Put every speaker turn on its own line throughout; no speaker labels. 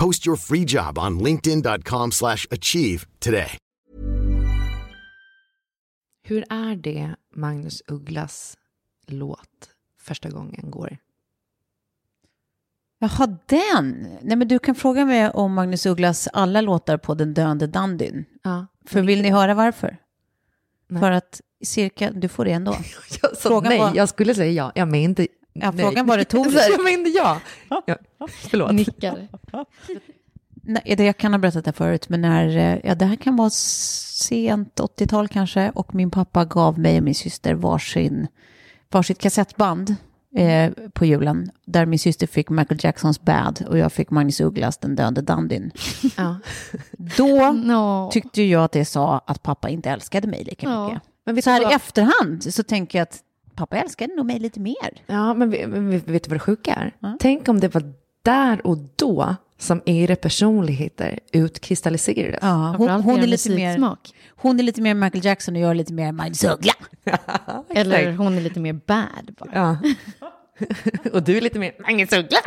Post your free job on linkedin.com slash achieve today.
Hur är det Magnus Ugglas låt första gången går?
Jaha, den. Nej, men du kan fråga mig om Magnus Ugglas alla låtar på Den döende dandyn.
Ja.
För vill ni höra varför?
Nej.
För att cirka, du får det ändå.
Jag sa
Frågan
nej,
var-
jag skulle säga ja. Jag menade
Ja,
nej.
frågan var retorisk.
jag menade ja. ja. Förlåt.
Nickar.
Nej, det, jag kan ha berättat det förut, men när, eh, ja, det här kan vara sent 80-tal kanske, och min pappa gav mig och min syster varsin, varsitt kassettband eh, på julen, där min syster fick Michael Jacksons Bad och jag fick Magnus Ugglas Den döende dandyn.
Ja.
Då
No.
tyckte jag att det sa att pappa inte älskade mig lika
Ja.
mycket.
Men
Så här i efterhand så tänker jag att pappa älskade nog mig lite mer.
Ja, men vet, du vad det sjuka är?
Ja.
Tänk om det var där och då som era personligheter utkristalliserades.
Ja, hon, hon, är lite mer, hon är lite mer Michael Jackson och jag är lite mer Magnus Uggla.
Eller hon är lite mer bad bara.
Ja. och du är lite mer Magnus Uggla.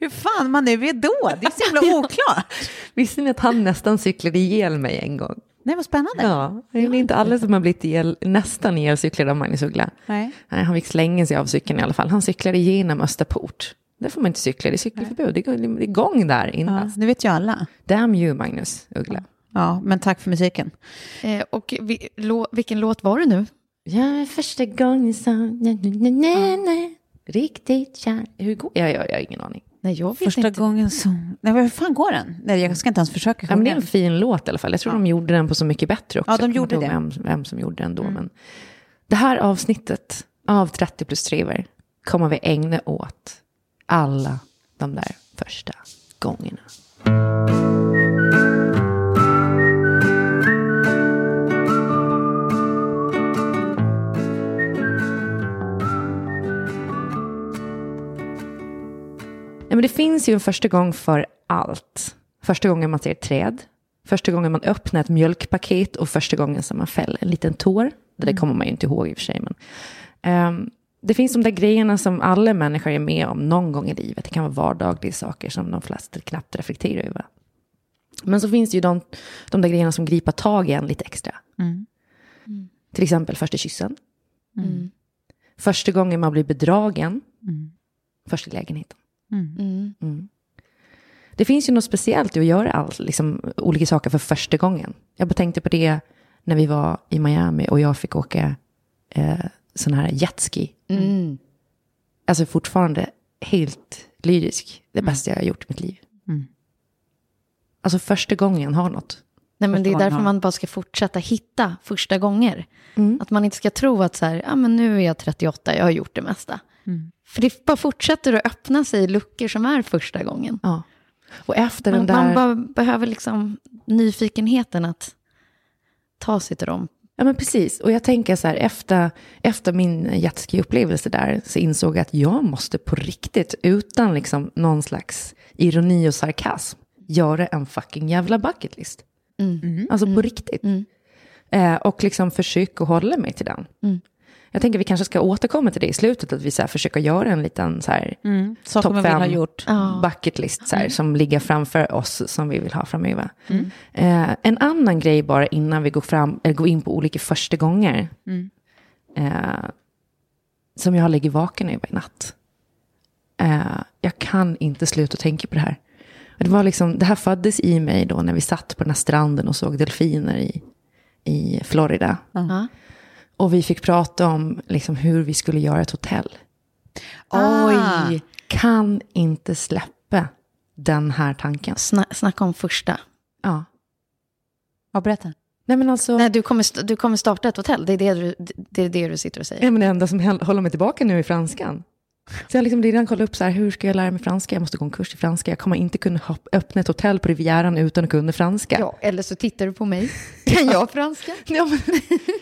Hur fan man nu är då? Det är så himla oklart.
Visste ni att han nästan cyklade ihjäl mig en gång?
Nej, vad spännande.
Ja, det är inte alla som har blivit ihjäl, nästan ihjälcyklade av Magnus Uggla.
Nej.
Nej, han fick slänga sig av cykeln i alla fall. Han cyklade igenom Österport. Där får man inte cykla, det är cykelförbud. Det är det är igång där
Ja,
innan.
det vet ju alla.
Damn you, Magnus Uggla.
Ja, men tack för musiken.
Eh, och vi, lå, vilken låt var det nu?
Ja, första gången sa na, na, na, na, riktigt kär. Hur går jag, jag, jag har ingen aning.
Nej, jag vet
Första
inte.
gången som... Nej, men hur fan går den? Nej, jag ska inte ens försöka
Ja, men det är
sjunga.
en fin låt i alla fall. Jag tror de gjorde den på Så mycket bättre också.
Ja, de gjorde det.
Vem, vem som gjorde den då. Men det här avsnittet av 30 plus triver kommer vi ägna åt alla de där första gångerna. Men det finns ju en första gång för allt. Första gången man ser ett träd, första gången man öppnar ett mjölkpaket och första gången som man fäller en liten tår. Det där kommer man ju inte ihåg i och för sig. Men, ehm, det finns de där grejerna som alla människor är med om någon gång i livet. Det kan vara vardagliga saker som de flesta knappt reflekterar över. Men så finns det ju de, de där grejerna som griper tag i en lite extra.
Mm.
Till exempel första kyssen.
Mm.
Första gången man blir bedragen.
Mm.
Första lägenheten.
Mm.
Mm. Det finns ju något speciellt i att göra all, liksom, olika saker för första gången. Jag bara tänkte på det när vi var i Miami och jag fick åka eh, sån här jetski.
Mm.
Alltså fortfarande helt lyrisk. Det bästa jag har gjort i mitt liv.
Mm.
Alltså första gången har något.
Nej, men det är därför man bara ska fortsätta hitta första gånger.
Mm.
Att man inte ska tro att så här, ja, men nu är jag 38, jag har gjort det mesta.
Mm.
För det bara fortsätter att öppna sig luckor som är första gången.
Ja. Och efter
Man,
den där...
man behöver liksom nyfikenheten att ta sig till dem.
Ja, men precis. Och jag tänker så här, efter, efter min jetski-upplevelse där så insåg jag att jag måste på riktigt, utan liksom någon slags ironi och sarkasm, göra en fucking jävla bucket list.
Mm.
Alltså på riktigt. Eh, och liksom försöka hålla mig till den.
Mm.
Jag tänker vi kanske ska återkomma till det i slutet, att vi så här försöker göra en liten så här,
Mm.
Topp fem
gjort.
Bucket list så här, som ligger framför oss som vi vill ha framöver.
Mm.
Eh, en annan grej bara innan vi går, fram, eller går in på olika första gånger.
Mm.
Eh, som jag har ligger vaken över i natt. Eh, jag kan inte sluta tänka på det här. Det, var liksom, det här föddes i mig då när vi satt på den här stranden och såg delfiner i, i Florida.
Ja.
Och vi fick prata om liksom, hur vi skulle göra ett hotell.
Ah.
Oj,
Kan inte släppa den här tanken.
Sna snacka om första.
Ja.
Ja, berätta.
Nej men alltså,
Nej, du kommer, du kommer starta ett hotell, det är det du, det är det du sitter och säger.
ja, men det enda som håller mig tillbaka nu är franskan. Så jag har liksom redan kollat upp så här, hur ska jag lära mig franska? Jag måste gå en kurs i franska. Jag kommer inte kunna öppna ett hotell på Rivieran utan att kunna franska.
Ja, eller så tittar du på mig. Kan jag franska?
Ja, men,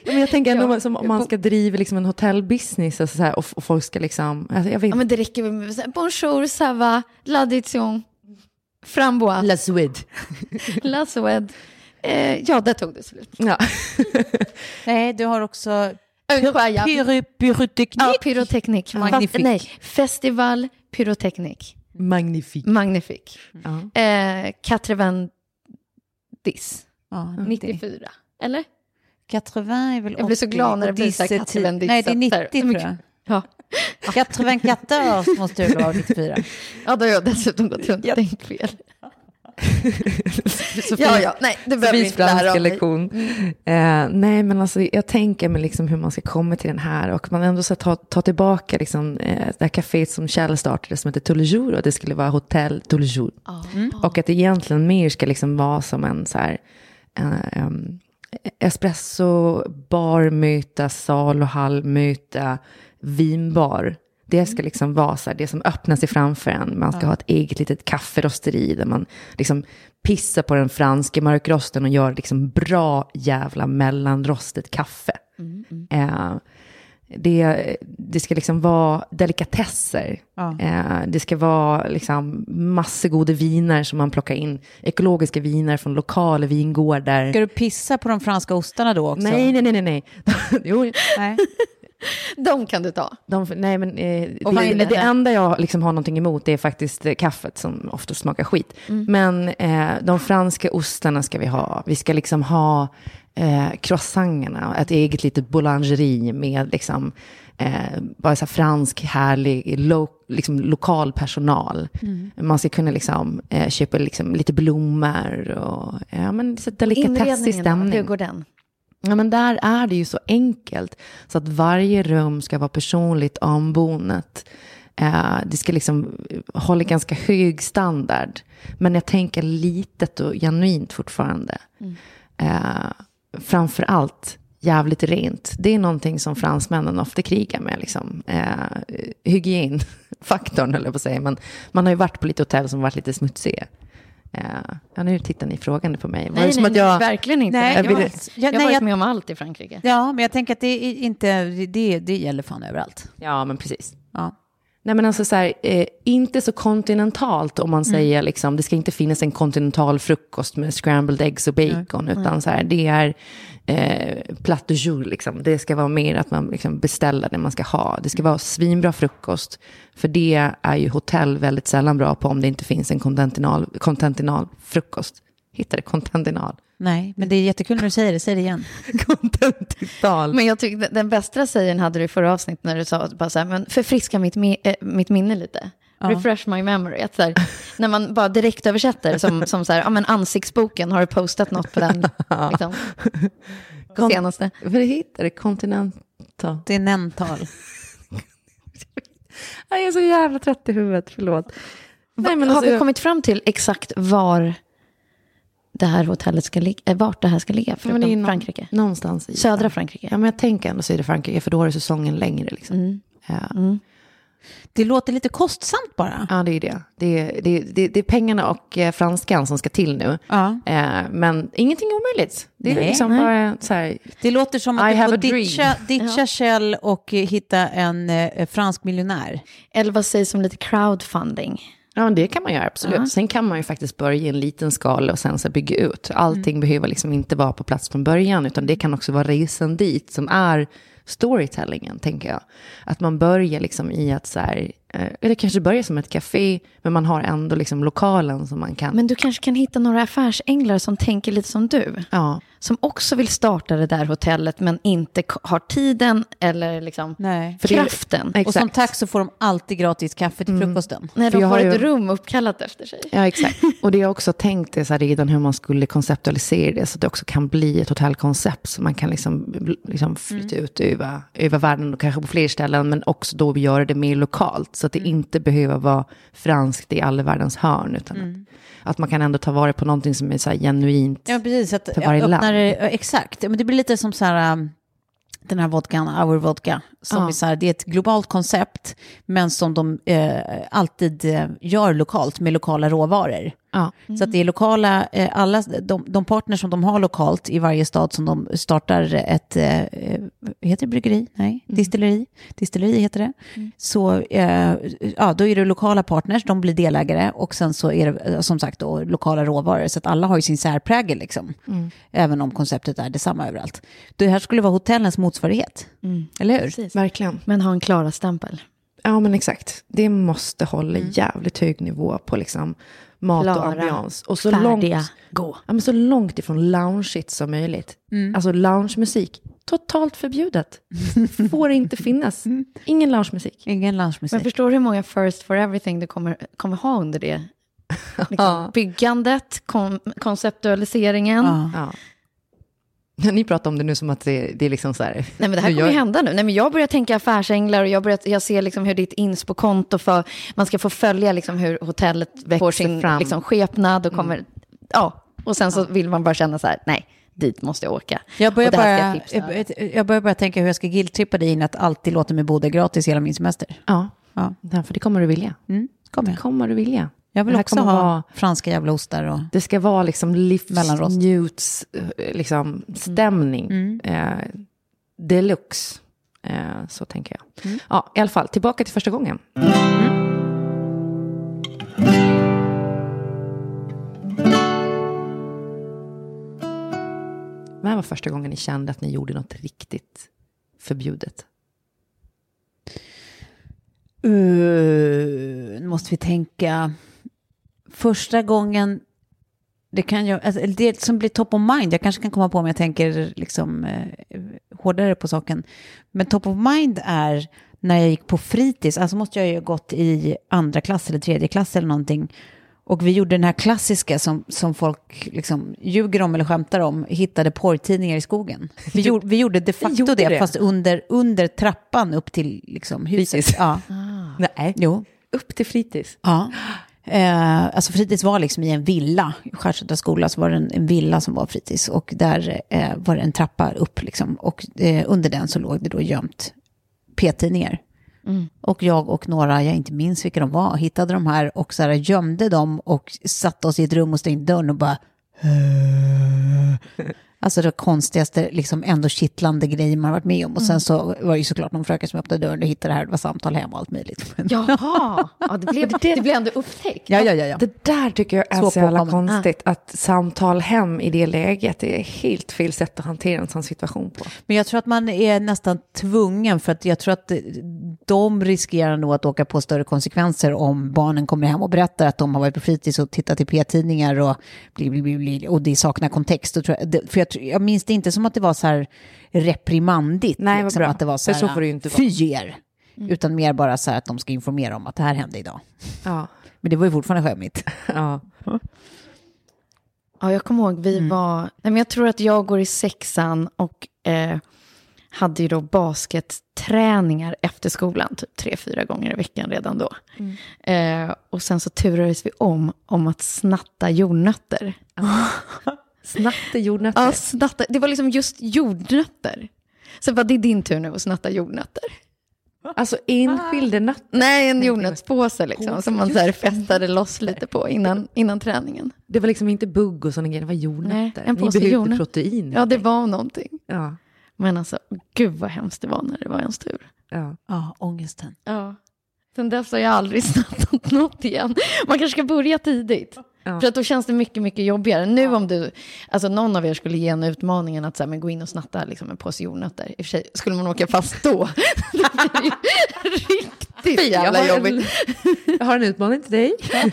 men jag tänker ändå
Ja.
som om man ska driva liksom en hotellbusiness alltså så här, och, och folk ska liksom, alltså jag vet
Ja, men det räcker väl med att säga bonjour, ça va, l'addition, framboise,
La Suède.
la Suède. Eh, ja, där tog det slut.
Ja.
Nej, du har också Pyroteknik.
Ja, pyroteknik.
Magnifik.
Fast, nej, festival, pyroteknik.
Magnifik.
Magnifik.
Ja.
Eh, Katrevan Dis.
Ja,
94. Eller?
80 är väl
Jag blir så
80,
glad när det blir så här
10.
Katrovendis,
Nej, det är 90
så här.
tror jag.
Ja.
94 måste det vara 94.
ja, då har jag dessutom gått runt och tänkt fel. ja, ja, nej, det behöver inte lära mig.
lektion. Eh, nej, men alltså, jag tänker mig liksom hur man ska komma till den här och man ändå ska ta, ta tillbaka liksom, eh, det här kaféet som Kjell startade som heter Toulejour och det skulle vara hotell Toulejour. Och att det egentligen mer ska liksom vara som en så här, eh, um, espresso, bar, möta, sal och hall, möta, vinbar. Det ska liksom vara så här, det som öppnar sig framför en. Man ska ha ett eget litet kafferosteri där man liksom pissar på den franska mörkrosten och gör liksom bra jävla mellanrostet kaffe. Eh, det, det ska liksom vara delikatesser.
Ja.
Eh, det ska vara liksom massor goda viner som man plockar in. Ekologiska viner från lokala vingårdar.
Ska du pissa på de franska ostarna då också?
Nej, nej, nej, nej. nej. jo,
Nej.
De kan du ta.
de, nej, men eh, det, det,
det?
enda jag liksom har någonting emot är faktiskt eh, kaffet som ofta smakar skit. Men eh, de franska ostarna ska vi ha. Vi ska liksom ha eh, croissangerna, ett eget litet boulangerie med liksom eh, bara så här fransk, härlig, lo, liksom lokal personal. Man ska kunna liksom, eh, köpa liksom lite blommor och ja, men så delikatessig stämning.
hur går den?
Ja, men där är det ju så enkelt. Så att varje rum ska vara personligt ombonat. Eh, det ska liksom hålla ganska hög standard. Men jag tänker litet och genuint fortfarande. Eh, framför allt jävligt rent. Det är någonting som fransmännen ofta krigar med. Liksom. Eh, hygienfaktorn, höll jag på att säga. Men man har ju varit på lite hotell som varit lite smutsiga. Eh, ja, nu tittar ni frågande på mig. Var
Nej,
som
nej,
att jag...
nej, verkligen inte.
Nej,
jag,
jag
har-
vill-
Ja,
jag har
nej,
varit
jag-
med om allt i Frankrike.
Ja, men jag tänker att det är inte, det, det gäller fan överallt.
Ja, men precis.
Ja.
Nej men alltså så här, eh, inte så kontinentalt om man säger liksom, det ska inte finnas en kontinental frukost med scrambled eggs och bacon, utan så här, det är eh, plat du jour liksom. Det ska vara mer att man liksom beställer det man ska ha. Det ska vara svinbra frukost, för det är ju hotell väldigt sällan bra på om det inte finns en kontinental, kontinental frukost. Hittar det kontinental?
Nej, men det är jättekul när du säger det. Säg det igen.
kontinental.
Men jag tyckte den bästa sägen hade du i förra avsnittet när du sa bara så här, men förfriska mitt, mi- eh, mitt minne lite. Refresh my memory. Att så här, när man bara direkt översätter som, som så här, ja men ansiktsboken, har du postat något på den? Liksom,
Kon-
senaste.
För det hittar det kontinental.
Det är nental.
Jag är så jävla trött i huvudet, förlåt. Nej, men
har
alltså,
vi kommit fram till exakt var det här hotellet ska ligga, eh, vart det här ska ligga,
Ja,
förutom
men det är nå-
Frankrike?
Någonstans i
Södra Frankrike?
Ja, men jag tänker ändå södra Frankrike, för då är säsongen längre. Liksom.
Mm.
Ja.
Det låter lite kostsamt bara.
ja, det är det. Det är, det, är, det, är, det är pengarna och eh, franskan som ska till nu.
Ja.
Eh, men ingenting är omöjligt. Det är
Nej,
liksom
nej.
bara så här,
Det låter som
I
att du
have
får ditcha, ditcha Shell och eh, hitta en fransk miljonär.
Eller vad sägs om lite crowdfunding?
Ja, det kan man göra absolut.
Ja.
Sen kan man ju faktiskt börja i en liten skala och sen så bygga ut. Allting behöver liksom inte vara på plats från början, utan det kan också vara resan dit som är storytellingen, tänker jag. Att man börjar liksom i att så här, eh, eller kanske börjar som ett café, men man har ändå liksom lokalen som man kan.
Men du kanske kan hitta några affärsänglar som tänker lite som du.
ja,
Som också vill starta det där hotellet men inte har tiden eller liksom
Nej.
Kraften.
Exakt.
Och som tack så får de alltid gratis kaffe till frukosten.
När
För
de
jag
får
har
ett
ju-
rum uppkallat efter sig.
Ja, exakt. Och det jag också tänkt är så här redan hur man skulle konceptualisera det så att det också kan bli ett hotellkoncept. Så man kan liksom, liksom flytta ut över, över världen och kanske på fler ställen. Men också då göra det mer lokalt. Så att det inte behöver vara franskt i alla världens hörn. Utan att, att man kan ändå ta vara på någonting som är så här genuint.
Ja, precis. Att
För varje land.
Det- ja, exakt. Men det blir lite som så här, um, den här vodkan, Our Vodka. Som
Ja.
är så här, det är ett globalt koncept, men som de eh, alltid eh, gör lokalt med lokala råvaror.
Ja.
Så att det är lokala, eh, alla de, de partners som de har lokalt i varje stad som de startar ett, eh, eh, heter det bryggeri? Nej, distilleri. Distilleri heter det. Så eh, ja, då är det lokala partners, de blir delägare och sen så är det som sagt då lokala råvaror. Så att alla har ju sin särprägel liksom. Även om konceptet är detsamma överallt. Det här skulle vara hotellens motsvarighet. Eller hur?
Precis.
Verkligen.
Men ha en Klara-stämpel.
Ja, men exakt. Det måste hålla jävligt hög nivå på liksom mat och
Klara,
ambians. Och så långt,
Färdiga, gå.
ja, men så långt ifrån loungeigt som möjligt. Alltså loungemusik, totalt förbjudet. Får inte finnas. Ingen loungemusik.
Ingen lunchmusik.
Men förstår du hur många first for everything du kommer, kommer ha under det? Liksom,
Ja.
Byggandet, kon, konceptualiseringen.
Ja.
Ni pratar om det nu som att det, det är liksom så här.
Nej men det här kommer
gör-
ju hända nu. Nej, men jag börjar tänka affärsänglar och jag, börjar, jag ser liksom hur ditt inspo-konto för, man ska få följa liksom hur hotellet får sin
fram.
liksom, skepnad och kommer, ja, och sen så vill man bara känna så här, nej, dit måste jag åka.
Jag börjar, bara,
jag
jag, börjar bara tänka hur jag ska guilt-trippa dig in att alltid låta mig bo där gratis hela min semester.
Ja,
Ja.
för det kommer du vilja.
Mm, kommer
Det kommer du vilja.
Jag vill också ha
vara-
franska jävla ostar och...
Det ska vara liksom livsnjuts liksom, stämning.
Mm.
Eh, deluxe. Eh, så tänker jag.
Mm.
Ja, i alla fall, tillbaka till första gången. När var första gången ni kände att ni gjorde något riktigt förbjudet?
Uh, nu måste vi tänka. Första gången, det kan jag, alltså, det som blir top of mind, jag kanske kan komma på om jag tänker liksom eh, hårdare på saken. Men top of mind är när jag gick på fritids, alltså måste jag ju ha gått i andra klass eller tredje klass eller någonting. Och vi gjorde den här klassiska som, som folk liksom ljuger om eller skämtar om, hittade porrtidningar i skogen. Vi, gjorde, vi gjorde de facto
gjorde
det,
det.
fast under, under trappan upp till liksom, huset.
Fritids.
Ja.
Nej,
Jo.
upp till fritids.
Ja. Eh, alltså fritids var liksom i en villa. I skola så var det en, en villa som var fritids. Och där eh, var det en trappa upp liksom. Och eh, under den så låg det då gömt p-tidningar. Och jag och några, jag inte minns vilka de var, hittade de här och så här gömde dem och satte oss i ett rum och stängde dörren och bara... Alltså det konstigaste, liksom ändå kittlande grejer man har varit med om. Och sen så var det ju såklart någon fröken som öppnade dörren och hittade det här, det var samtal hem och allt möjligt. Men-
Jaha, ja, det, blev, det blev ändå upptäckt.
Ja, ja, ja. ja.
Det där tycker jag är
Så
så, jävla konstigt. Att samtal hem i det läget det är helt fel sätt att hantera en sån situation på.
Men jag tror att man är nästan tvungen för att jag tror att de riskerar nog att åka på större konsekvenser om barnen kommer hem och berättar att de har varit på fritids och tittat i p-tidningar och, bli, bli, bli, bli, och det saknar kontext. För jag, jag minns det inte som att det var så här reprimandigt.
Nej, vad bra.
Att det var så
För
här,
så får det ju inte vara.
Fy er! Utan mer bara så här att de ska informera om att det här hände idag.
Ja.
Men det var ju fortfarande skämmigt.
ja.
Ja, jag kommer ihåg, vi var, nej, men jag tror att jag går i sexan och eh, hade ju då basketträningar efter skolan, typ tre, fyra gånger i veckan redan då. Eh, och sen så turades vi om, om att snatta jordnötter.
Snatte jordnötter.
Ja, snatta, det var liksom just jordnötter. Så bara, det är din tur nu att snatta jordnötter.
Alltså enskilda nötter.
Nej, en jordnötspåse liksom,
Påse,
som man så här festade loss lite på innan, innan träningen.
Det var liksom inte bugg och sådana grejer, det var jordnötter.
Nej, en
Ni
påse
behövde
jordnötter.
protein.
Ja, det var någonting.
Ja.
Men alltså, gud vad hemskt det var när det var ens tur.
Ja.
Ja, ångesten.
Ja. Sen dess har jag aldrig snattat något igen. Man kanske ska börja tidigt. För att då känns det mycket, mycket jobbigare. Nu om du, alltså någon av er skulle ge en utmaningen att så här, men gå in och snatta liksom, en påse jordnötter. I och för sig, skulle man åka fast då, riktigt jävla
jag, har
jobbigt.
en, jag har en utmaning till dig.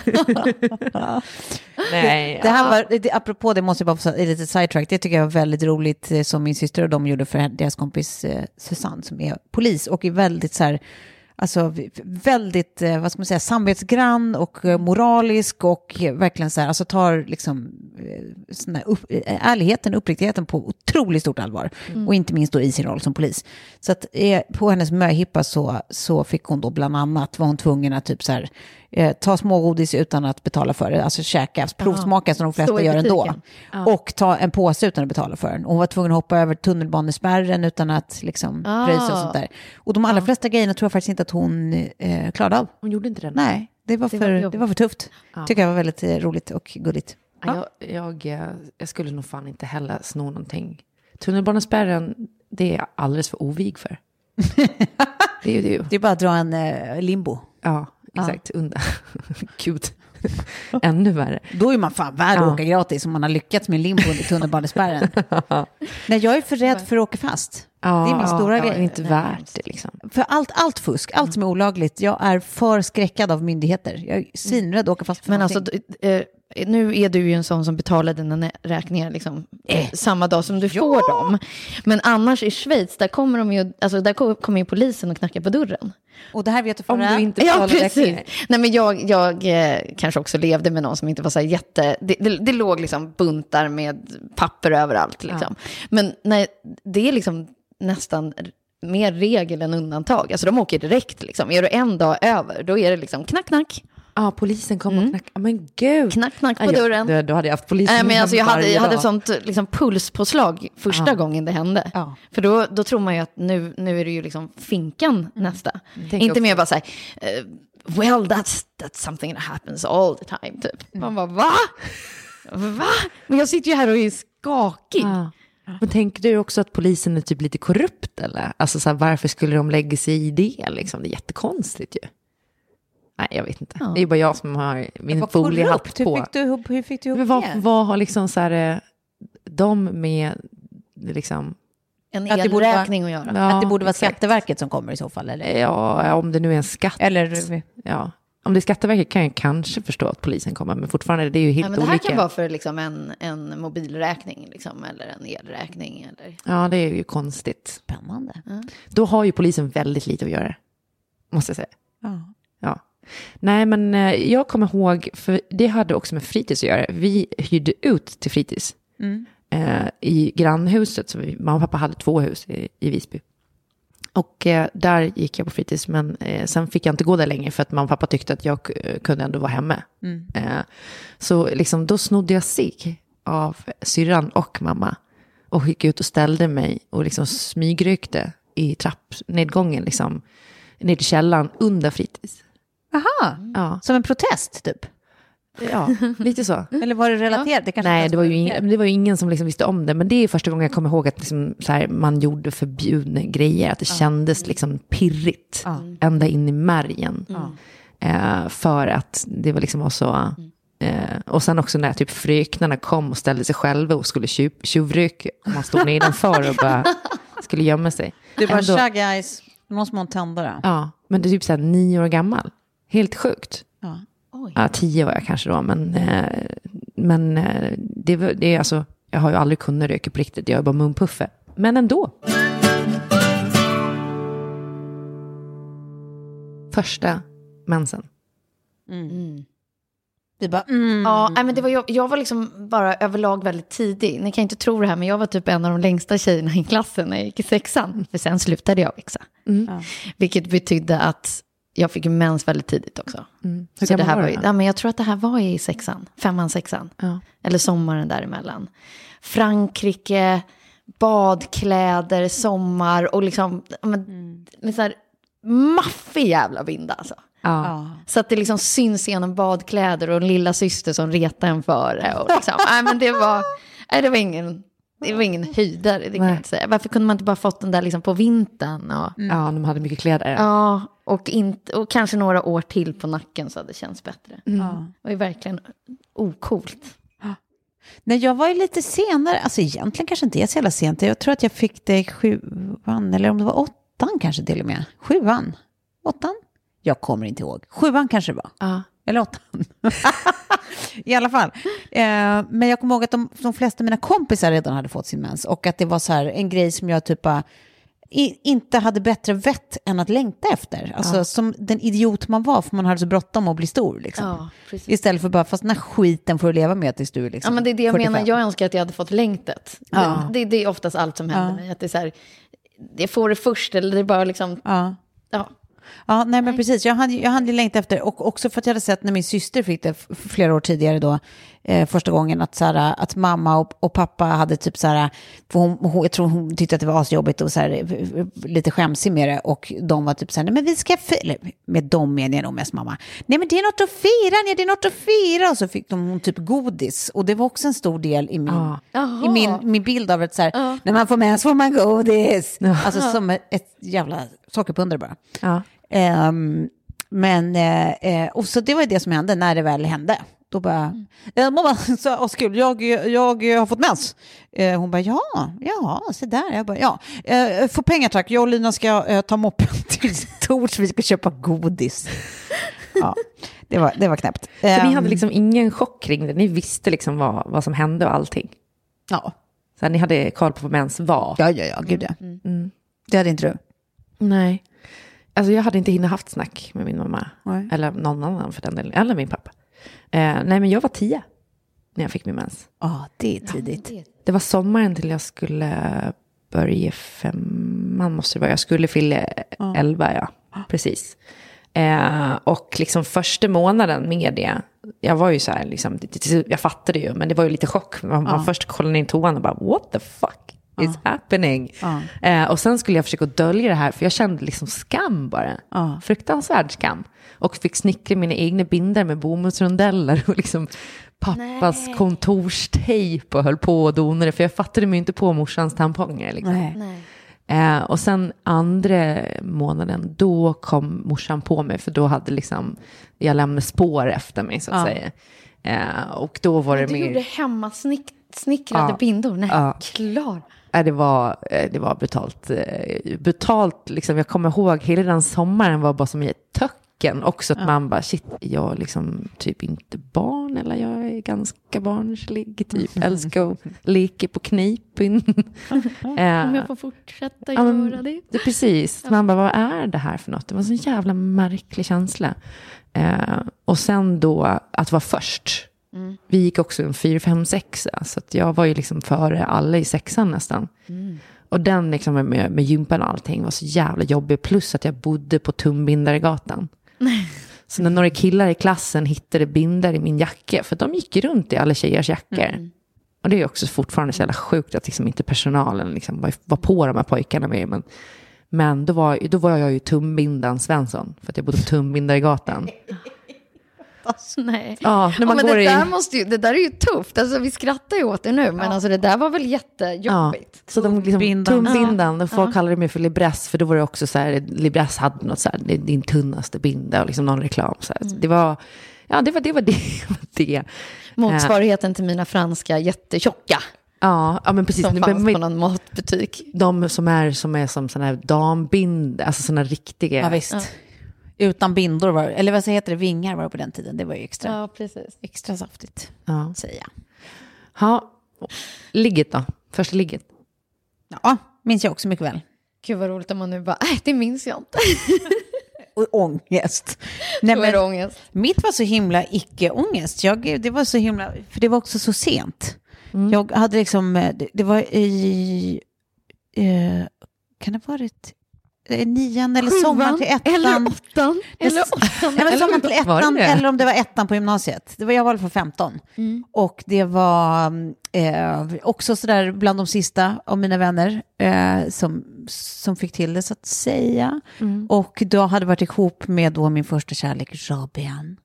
Nej,
Det här
ja.
var, det, apropå det måste jag bara få säga, lite sidetrack, det tycker jag var väldigt roligt eh, som min syster och de gjorde för deras kompis eh, Susanne som är polis och är väldigt så här, alltså väldigt, eh, vad ska man säga, samvetsgrann och eh, moralisk och verkligen så här, alltså tar liksom eh, sån där upp, ärligheten, uppriktigheten på otroligt stort allvar. Och inte minst då i sin roll som polis. Så att på hennes möhippa så, så fick hon då bland annat, var hon tvungen att typ så här, eh, ta smågodis utan att betala för det, alltså käka, provsmaka som de flesta gör ändå.
butiken.
Och ta en påse utan att betala för den. Och hon var tvungen att hoppa över tunnelbanespärren utan att liksom
Ah.
och sånt där. Och de allra flesta grejerna tror jag faktiskt inte att hon eh, klarade av.
Hon gjorde inte det?
Nej, det var,
Det var
för, det var för tufft.
Ja.
Tycker jag var väldigt eh, roligt och gulligt.
Ja. Jag, jag, eh, jag skulle nog fan inte heller sno någonting. Tunnelbanespärren, det är jag alldeles för ovig för. det är ju det. ju.
Det är bara att dra en eh, limbo.
Ja, exakt. Under. Gud. Ännu värre.
Då är man fan värd att
Ja.
åka gratis om man har lyckats med limbo under tunnelbanespärren. Nej, jag är för rädd för att åka fast.
Ja,
det är min stora
ja,
grej.
Det är inte värt det liksom.
För allt, allt fusk, allt som är olagligt, jag är för skräckad av myndigheter. Jag är svinrädd att åka fast för
Men
någonting.
alltså, eh, nu är du ju en sån som betalar dina räkningar liksom, eh, samma dag som du får dem. Men annars i Schweiz, där kommer, de ju, alltså, där ko- kommer ju polisen och knackar på dörren.
Och det här vet du
Om
förra.
du inte
Ja,
betalar
precis.
räkningar.
Nej, men jag, jag eh, kanske också levde med någon som inte var så här jätte... Det, det, det låg liksom buntar med papper överallt. Liksom. Men nej, det är liksom nästan mer regel än undantag. Alltså de åker direkt. Liksom. Är du en dag över, då är det liksom knack, knack,
Ja, polisen kom och knackade. Men gud.
knack, knack på
Ja,
dörren.
Då, då hade jag haft polisen
Nej, men alltså, jag, hade, jag hade
dag.
sånt liksom, pulspåslag första gången det hände.
Ja.
För då, då tror man ju att nu, nu är det ju liksom finkan nästa.
Tänk
Inte mer bara så här, eh, well that's, that's something that happens all the time. Typ. Man bara, va? Va? Men jag sitter ju här och är skakig.
Ja. Men tänker du också att polisen är typ lite korrupt eller? Alltså så här, varför skulle de lägga sig i det liksom? Det är jättekonstigt ju. Nej, jag vet inte.
Ja.
Det är bara jag som har min foliehatt
korrupt. Hur
på.
fick du, hur fick du ihop
Men vad,
det?
vad har liksom så här, eh, de med liksom,
En
Att
elräkning att göra.
Ja,
att det borde vara
exakt.
Skatteverket som kommer i så fall? Eller?
ja, om det nu är en skatt.
Eller
Ja. Om det är Skatteverket kan jag kanske förstå att polisen kommer, men fortfarande det är ju helt
Ja, men det här
olika.
kan vara för liksom en, en mobilräkning liksom, eller en elräkning. Eller...
Ja, det är ju konstigt.
spännande.
Då har ju polisen väldigt lite att göra, måste jag säga.
Ja.
Ja. Nej, men eh, jag kommer ihåg, för det hade också med fritids att göra. Vi hyrde ut till fritids eh, i grannhuset. Så vi, mamma och pappa hade två hus i, i Visby. Och eh, där gick jag på fritids, men eh, sen fick jag inte gå där längre för att mamma och pappa tyckte att jag eh, kunde ändå vara hemma. Eh, så liksom, då snodde jag sig av syrran och mamma och gick ut och ställde mig och liksom smygrökte i trappnedgången, liksom, ner till källaren under fritids.
Aha,
Ja,
som en protest typ?
ja lite så.
Eller var det relaterat? Det kanske
Nej, det var, ju ingen, det var ju ingen som liksom visste om det. Men det är första gången jag kommer ihåg att liksom så här, man gjorde förbjudna grejer. Att det kändes liksom pirrigt. Ända in i märgen. Eh, för att det var liksom också... Eh, och sen också när typ fröknarna kom och ställde sig själva och skulle tjuv, tjuvröka. Och man stod nedanför och bara skulle gömma sig.
Du bara,
Ändå-
tja guys, nu måste man tända det.
Ja, men det är typ så här nio år gammal. Helt sjukt.
Ja.
Ja, tio var jag kanske då, men, eh, men eh, det, var- det är alltså, jag har ju aldrig kunnat röka på riktigt, jag är bara munpuffe. Men ändå. Första mensen.
Du bara, mm.
Ja, nej, men det var, jag, jag var liksom bara överlag väldigt tidig. Ni kan inte tro det här, men jag var typ en av de längsta tjejerna i klassen när jag gick i sexan. För sen slutade jag växa. Vilket betydde att jag fick mens väldigt tidigt också.
Mm. Hur
Så det här
var
ju- ja, men jag tror att det här var i sexan, femman, sexan.
Ja.
Eller sommaren däremellan. Frankrike, badkläder, sommar och liksom, men, med så här maffig jävla vind alltså.
Ja.
Så att det liksom syns genom badkläder och en lilla syster som retar en före. Och liksom, nej, men det, var, nej, det var ingen Det var ingen höjdare, det kan jag inte säga. Varför kunde man inte bara fått den där liksom på vintern? Och,
Ja, de hade mycket kläder.
Ja, och, inte, och kanske några år till på nacken så hade det känts bättre.
Ja.
Det var ju verkligen ocoolt.
Nej, jag var ju lite senare, alltså egentligen kanske inte är så jävla sent. Jag tror att jag fick det i sjuan, eller om det var åttan kanske till och med. Sjuan? Åttan? Jag kommer inte ihåg. Sjuan kanske det var.
Ja.
Eller åttan. I alla fall. Eh, men jag kommer ihåg att de, de flesta av mina kompisar redan hade fått sin mens. Och att det var så här en grej som jag typ bara i, inte hade bättre vett än att längta efter. Alltså som den idiot man var, för man hade så bråttom att bli stor. Liksom.
Ja.
Istället för bara, fast den här skiten får du leva med tills du är liksom
Ja, men det är det jag
45.
menar. Jag önskar att jag hade fått längtet.
Ja.
Det, det är oftast allt som händer
Ja.
mig. Att det är så här, jag får det först eller det är bara liksom...
Ja.
Ja.
Nej men precis. Jag hade, jag hade längtat efter, och också för att jag hade sett när min syster fick det flera år tidigare då, eh, första gången, att, så här, att mamma och, och pappa hade typ så här, för hon, hon, jag tror hon tyckte att det var asjobbigt och så här, lite skämsig med det, och de var typ så här, nej men vi ska eller med dem menar jag nog mest mamma, nej men det är något att fira, nej det är något att fira, och så fick de typ godis, och det var också en stor del i min,
Jaha.
i min, min bild av att så här, när man får med så får man godis, alltså som ett, ett jävla sockerpundare bara. Ehm, men, eh, eh, och så det var det som hände när det väl hände. Då bara, eh, mamma sa, åh skuld, jag, jag har fått mens. Eh, hon bara, ja, ja, se där. Jag bara, ja, eh, få pengar tack, jag och Lina ska eh, ta moppen till Tors, vi ska köpa godis. ja, det var, det var knäppt.
Så ni
Ehm,
hade liksom ingen chock kring det? Ni visste liksom vad, vad som hände och allting?
ja.
Så ni hade koll på vad mens var?
ja, ja, ja, gud ja. Det hade inte du?
Nej. Alltså jag hade inte hinnit haft snack med min mamma.
Nej.
Eller någon annan för den delen. Eller min pappa. Eh, nej men jag var tio när jag fick min mens.
Ja, det är tidigt.
Det var sommaren till jag skulle börja femman måste det vara. Jag skulle fylla elva, ja. Precis. Eh, och liksom första månaden med det, jag var ju så här, liksom, jag fattade ju, men det var ju lite chock. Man, man först kollade in toan och bara, what the fuck is happening? Eh, och sen skulle jag försöka dölja det här, för jag kände liksom skam bara. Fruktansvärd skam. Och fick snickra mina egna binder med bomullsrondeller och liksom pappas kontorstejp och höll på och donade, för jag fattade mig inte på morsans tamponger. Liksom.
Nej.
Eh, och sen andra månaden, då kom morsan på mig, för då hade liksom, jag lämnat spår efter mig så att
Ja.
säga. Eh, och då var det
Du
mer...
gjorde hemmasnickrade
Ja.
bindor? Nej,
Ja.
klar.
Nej, det var, eh, det var brutalt. eh, Brutalt, liksom. Jag kommer ihåg, hela den sommaren var bara som i ett töcken. Också att man bara, shit, jag är liksom typ inte barn, eller jag är ganska barnslig, typ. Älskar att leka på knipen.
Om
eh,
jag får fortsätta
Ja, men-
göra det.
det, precis, man bara, vad är det här för något? Det var en så jävla märklig känsla. Eh, och sen då att vara först. Vi gick också en 4, 5, 6, så jag var ju liksom före alla i sexan nästan. Och den liksom med, med gympan och allting var så jävla jobbig. Plus att jag bodde på Tumbindaregatan. Så när några killar i klassen hittade bindar i min jacka, för de gick runt i alla tjejers jackor. Och det är också fortfarande så jävla sjukt att liksom inte personalen liksom var, var på de här pojkarna med. Men, men då, var, då var jag ju Tumbindan Svensson, för att jag bodde på Tumbindaregatan.
Nej.
Ja, när man
men
går
det,
i...
där måste ju, det där är ju tufft. Alltså, vi skrattar ju åt det nu, men alltså, det där var väl
Ja,
jättejobbigt.
så de liksom,
Tumbindan.
tumbindan, och folk kallade mig för Libress, för då var det också så här, Libress hade något så här, det är din tunnaste binda och liksom någon reklam. Så här. Så det var, ja det var det. Var det, var det.
Motsvarigheten till mina franska jättetjocka
Ja, ja men precis.
som
Men-
fanns
men-
på någon matbutik.
De som är som, är som sådana här dambind, alltså sådana riktiga.
Ja, visst. Utan bindor, var, eller vad heter det, vingar var det på den tiden. Det var ju extra,
Ja, precis.
extra saftigt,
Ja.
säger jag.
Ja, ligget då? Första ligget?
Ja, minns jag också mycket väl.
Gud vad roligt om man nu bara, nej det minns jag inte.
Och ångest. Nej, men,
ångest.
mitt var så himla icke-ångest. Jag, det var så himla, för det var också så sent. Jag hade liksom, eh, det, det var i, eh, kan det ha varit nian eller sommaren till ettan?
Eller åttan. Eller åttan.
Men sommaren till ettan
det?
eller om det var ettan på gymnasiet. Det var, jag var fall 15. Och det var eh, också sådär bland de sista av mina vänner eh, som, som fick till det så att säga. Och då hade varit ihop med då min första kärlek, Robin,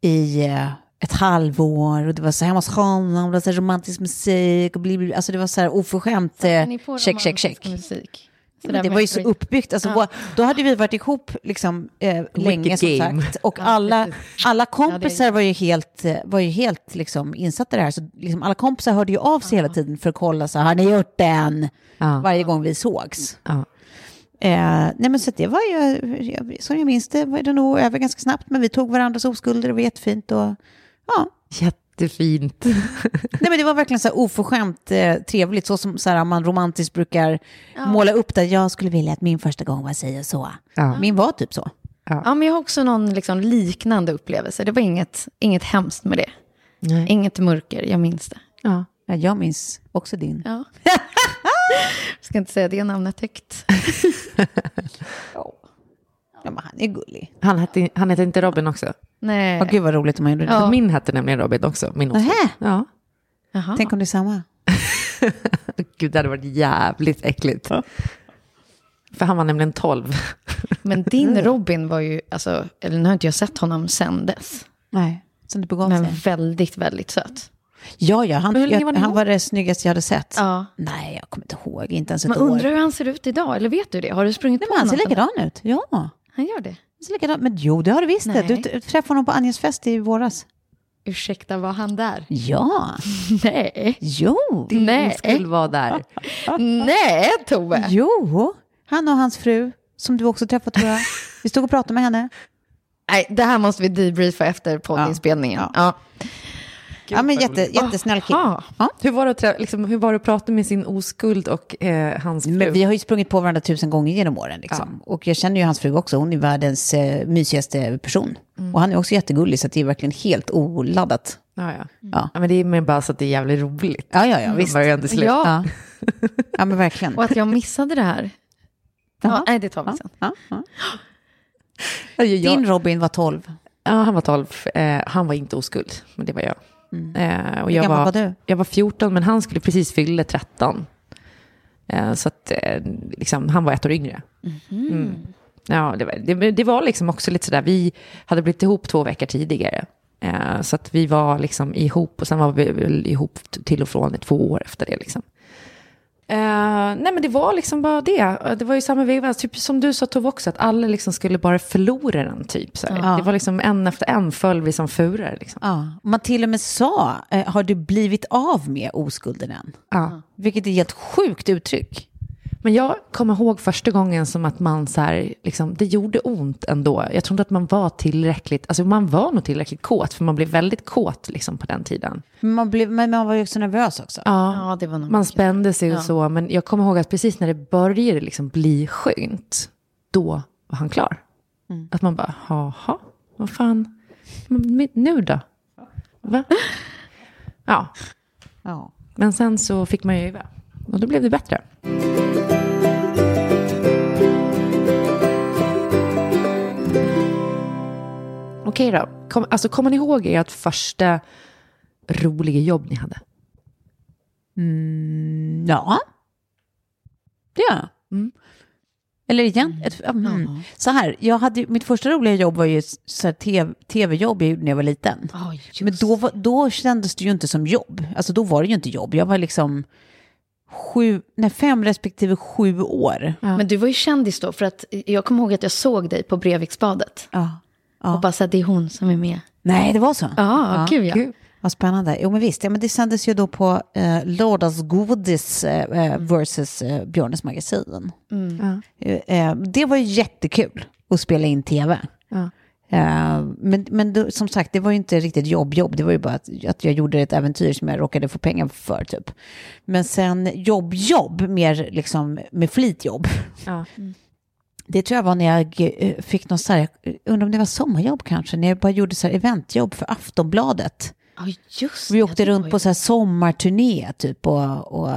i eh, ett halvår och det var så hemma hos honom, det var så här romantisk musik och bli, bli, alltså det var så här oförskämt, eh, check, check, check.
Musik.
Ja, men det var ju så uppbyggt. Alltså, vår- Då hade vi varit ihop liksom, eh, länge som sagt. Och alla, alla kompisar var ju helt, eh, var ju helt liksom, insatta i det här. Så liksom, alla kompisar hörde ju av sig hela tiden för att kolla, så har ni gjort den?
Ja.
Varje gång vi sågs.
Ja.
Eh, nej men så det var ju, jag- som jag minns det var det nog över ganska snabbt. Men vi tog varandras oskulder, det var jättefint. Och, ja.
Jättefint.
Nej men det var verkligen så här oförskämt eh, trevligt, så som så här, man romantiskt brukar måla upp det. Jag skulle vilja att min första gång var si och så.
Ja.
Min var typ så.
Ja, men jag har också någon liksom liknande upplevelse. Det var inget, inget hemskt med det.
Nej.
Inget mörker, jag minns det.
Ja.
Ja, jag minns också din.
Ja. jag ska inte säga det namnet högt.
Ja, men han är gullig.
Han, hette, han hette inte Robin också?
Nej.
Åh, gud vad roligt om han gjorde det.
Ja.
Min hette nämligen Robin också. Min.
Nähä.
Ja.
Jaha.
Tänk om det är samma.
Gud, det hade varit jävligt äckligt. För han var nämligen 12.
Men din Robin var ju, alltså, eller nu har inte jag sett honom sen dess.
Nej, som det begav
Men
sig.
väldigt, väldigt söt.
Ja, ja, han,
Men var
jag,
ni
han var det snyggaste jag hade sett.
Ja.
Nej, jag kommer inte ihåg. Inte ens ett år.
undrar hur han ser ut idag, eller vet du det? Har du sprungit
Nej,
på
men han ser
honom?
likadan ut. Ja,
Han gör det.
han ser likadan Men jo, det har du visst det.
Nej.
Du träffade honom på Anjas fest i våras.
Ursäkta, var han där?
Ja,
Nej.
jo.
Nej.
Skulle vara där.
Nej, Tove.
Jo, han och hans fru, som du också träffat tror jag. Vi stod och pratade med henne.
Nej, det här måste vi debriefa efter poddinspelningen.
Ja.
Ja.
Ja, men jätte, jättesnäll kille. Ja.
Hur var det att, liksom, hur var det att prata med sin oskuld och eh, hans fru?
Men vi har ju sprungit på varandra tusen gånger genom åren. Liksom. Och jag känner ju hans fru också. Hon är världens eh, mysigaste person. Och han är också jättegullig, så att det är verkligen helt oladdat.
Ja, ja.
Ja.
ja, men det är mer bara så att det är jävligt roligt.
Ja, ja, ja,
Från
visst.
början till slut.
Ja.
Ja, ja men verkligen.
Och att jag missade det här. Ja, nej, det tar vi
Ja,
sen.
ja, ja.
Ja,
Din Robin var 12.
Ja, han var 12. Eh, han var inte oskuld, men det var jag. Eh, och
Hur
jag var,
var du?
Jag var 14, men han skulle precis fylla 13. Eh, så att, eh, liksom, han var ett år yngre. Mm. Ja, det var, det, det var liksom också lite sådär, vi hade blivit ihop två veckor tidigare. Eh, så att vi var liksom ihop och sen var vi ihop till och från i två år efter det. Liksom. Eh, nej men det var liksom bara det. Det var ju samma veva, typ som du sa Tove också, att alla liksom skulle bara förlora den typ. Så.
Ja.
Det var liksom en efter en föll vi som furar. Liksom.
Ja. Man till och med sa, eh, har du blivit av med oskulden än?
Ja.
Vilket är ett helt sjukt uttryck.
Men jag kommer ihåg första gången som att man så här, liksom, det gjorde ont ändå. Jag tror inte att man var tillräckligt, alltså man var nog tillräckligt kåt, för man blev väldigt kåt liksom på den tiden.
Men man, blev, men man var ju också nervös också.
Ja,
Ja, det var nog
man spände sig och så, men jag kommer ihåg att precis när det började liksom bli skönt, då var han klar. Att man bara, jaha, vad fan, nu då? Va? Ja,
Ja.
men sen så fick man ju öva. Och då blev det bättre. Okej då. Kom, alltså, kommer ni ihåg ert första roliga jobb ni hade?
Mm, ja. Det gör jag.
Mm.
Eller igen, ett, mm. så här, jag hade, mitt första roliga jobb var ju så här TV, tv-jobb jag gjorde när jag var liten.
Ja, just
Men då, var, då kändes det ju inte som jobb. Alltså då var det ju inte jobb. Jag var liksom sju, nej, fem respektive sju år.
Men du var ju kändis då, för att jag kommer ihåg att jag såg dig på Breviksbadet.
Ja.
Och bara så att det är hon som är med.
Nej, det var så?
Ja, gud ja.
Vad spännande. Jo, men visst. Ja, men det sändes ju då på eh, Lördagsgodis eh, eh, versus eh, Björnes magasin. Eh, eh, det var ju jättekul att spela in tv.
Ja.
Eh, men men då, som sagt, det var ju inte riktigt jobb-jobb. Det var ju bara att, att jag gjorde ett äventyr som jag råkade få pengar för, typ. Men sen jobb-jobb, mer liksom med flitjobb.
Ja.
Det tror jag var när jag eh, fick någon så här, jag undrar om det var sommarjobb kanske, när jag bara gjorde så här eventjobb för Aftonbladet.
Ja, just
Vi åkte runt på så här sommarturné typ och, och,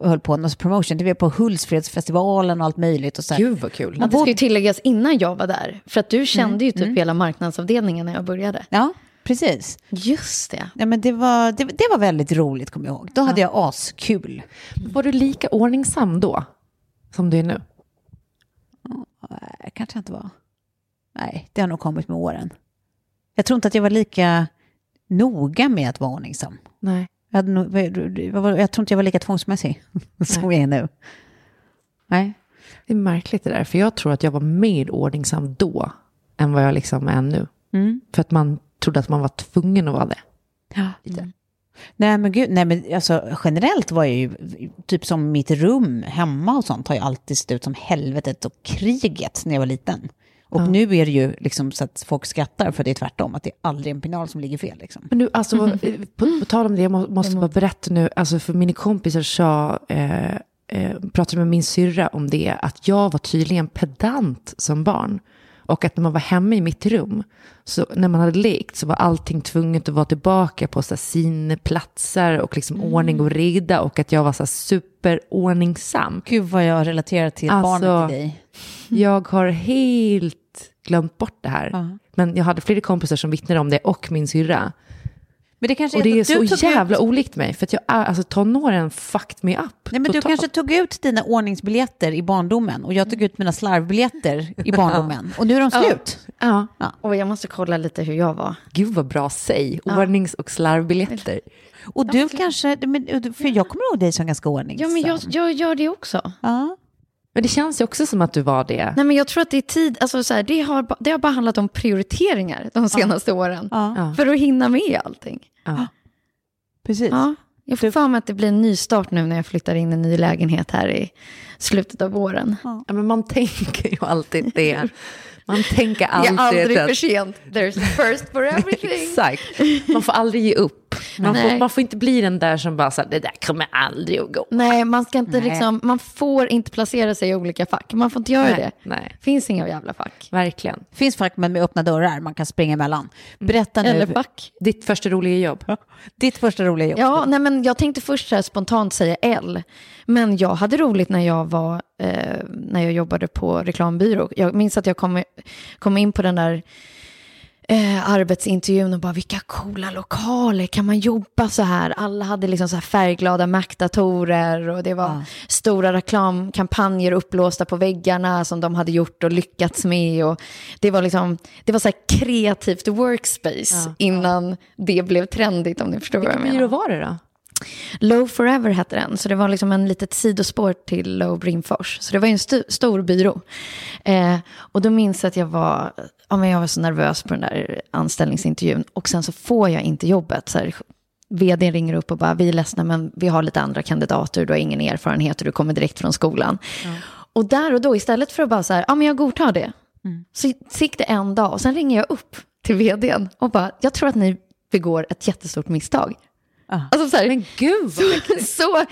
och höll på med promotion. Det var på Hultsfredsfestivalen och allt möjligt. Och så här.
Gud vad kul.
Men det ska ju tilläggas innan jag var där. För att du kände
Mm,
ju typ hela marknadsavdelningen när jag började.
Ja, precis.
Just det.
Ja, men det, var, det, det var väldigt roligt, kommer jag ihåg. Då hade jag askul.
Var du lika ordningsam då? Som du är nu?
Nej, kanske jag inte var. Nej, det har nog kommit med åren. Jag tror inte att jag var lika noga med att vara ordningsam.
Nej.
Jag, nog, jag, jag tror inte jag var lika tvångsmässig som jag är nu. Nej.
Det är märkligt det där, för jag tror att jag var mer ordningsam då än vad jag liksom är nu.
Mm.
För att man trodde att man var tvungen att vara det.
Ja. Nej men gud, nej men alltså generellt var jag ju, typ som mitt rum hemma och sånt har ju alltid sett ut som helvetet och kriget när jag var liten. Och nu är det ju liksom så att folk skrattar för det är tvärtom, att det är aldrig en penal som ligger fel liksom.
Men du, alltså, på, på tal om det, jag må, måste bara berätta nu, alltså för mina kompisar sa, eh, eh, pratade med min syrra om det, att jag var tydligen pedant som barn. Och att när man var hemma i mitt rum, så när man hade lekt så var allting tvunget att vara tillbaka på så sina platser och liksom ordning och reda och att jag var så superordningsam.
Gud vad jag relaterar till
Alltså,
barnet i dig.
Jag har helt glömt bort det här.
Ja.
Men jag hade flera kompisar som vittnade om det och min syrra.
Men det kanske
Och det är så
tog
jävla
ut,
olikt mig. För att jag är, alltså tonåren fucked me up.
Nej men du kanske tog ut dina ordningsbiljetter i barndomen och jag tog ut mina slarvbiljetter i barndomen. Och nu är de slut.
Ja.
Och jag måste kolla lite hur jag var.
Gud vad bra säg. Ordnings och slarvbiljetter.
Och du kanske, men, för jag kommer ihåg dig som ganska ordningsam.
Ja, men jag, jag gör det också.
Ja.
Men det känns ju också som att du var det.
Nej, men jag tror att det är tid, alltså så här, det, har, det har bara handlat om prioriteringar de senaste åren.
Ja.
Ja.
För att hinna med allting.
Ja.
Precis.
Ja, jag får för mig att det blir en ny start nu när jag flyttar in i en ny lägenhet här i slutet av våren.
Ja, men man tänker ju alltid det. Man tänker
Det är
alltid
aldrig
att-
för sent. There's first for everything.
Exakt. Man får aldrig ge upp. Man får, man får inte bli den där som bara så här, det där kommer aldrig att gå.
Nej, man ska inte
Nej.
liksom, man får inte placera sig i olika fack. Man får inte göra
Nej,
det.
nej.
Finns inga jävla fack.
Verkligen.
finns fack med öppna dörrar man kan springa emellan. Berätta nu.
Eller fack.
Ditt första roliga jobb.
Ditt första roliga jobb.
Ja, nej, men jag tänkte först så här spontant säga L. Men jag hade roligt när jag var, eh, när jag jobbade på reklambyrå. Jag minns att jag kom, kom in på den där eh, arbetsintervjun och bara vilka coola lokaler, kan man jobba så här? Alla hade liksom så här färgglada Mac-datorer och det var
Ja.
stora reklamkampanjer upplåsta på väggarna som de hade gjort och lyckats med. Och det var liksom, det var så här kreativt workspace
Ja.
innan det blev trendigt om ni förstår vad jag
Vilken
menar.
byrå var det då?
Low Forever hette den, så det var liksom en litet sidospår till Low Brimfors. Så det var ju en stu- stor byrå. Eh, och då minns jag att jag var, ja, men jag var så nervös på den där anställningsintervjun. Och sen så får jag inte jobbet. Så här, vd ringer upp och bara, vi är ledsna men vi har lite andra kandidater, du har ingen erfarenhet och du kommer direkt från skolan. Och där och då, istället för att bara så här, ja men jag godtar det, så gick det en dag och sen ringer jag upp till vdn och bara, jag tror att ni begår ett jättestort misstag.
Ah.
Alltså så här,
Men gud vad
så, så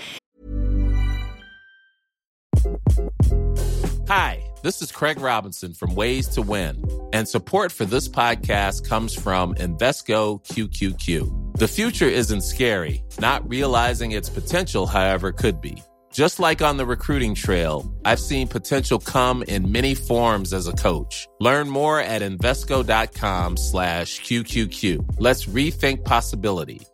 Hi, this is Craig Robinson from Ways to Win, and support for this podcast comes from Invesco QQQ. The future isn't scary, not realizing its potential, however, could be. Just like on the recruiting trail, I've seen potential come in many forms as a coach. Learn more at Invesco.com slash QQQ. Let's rethink possibility.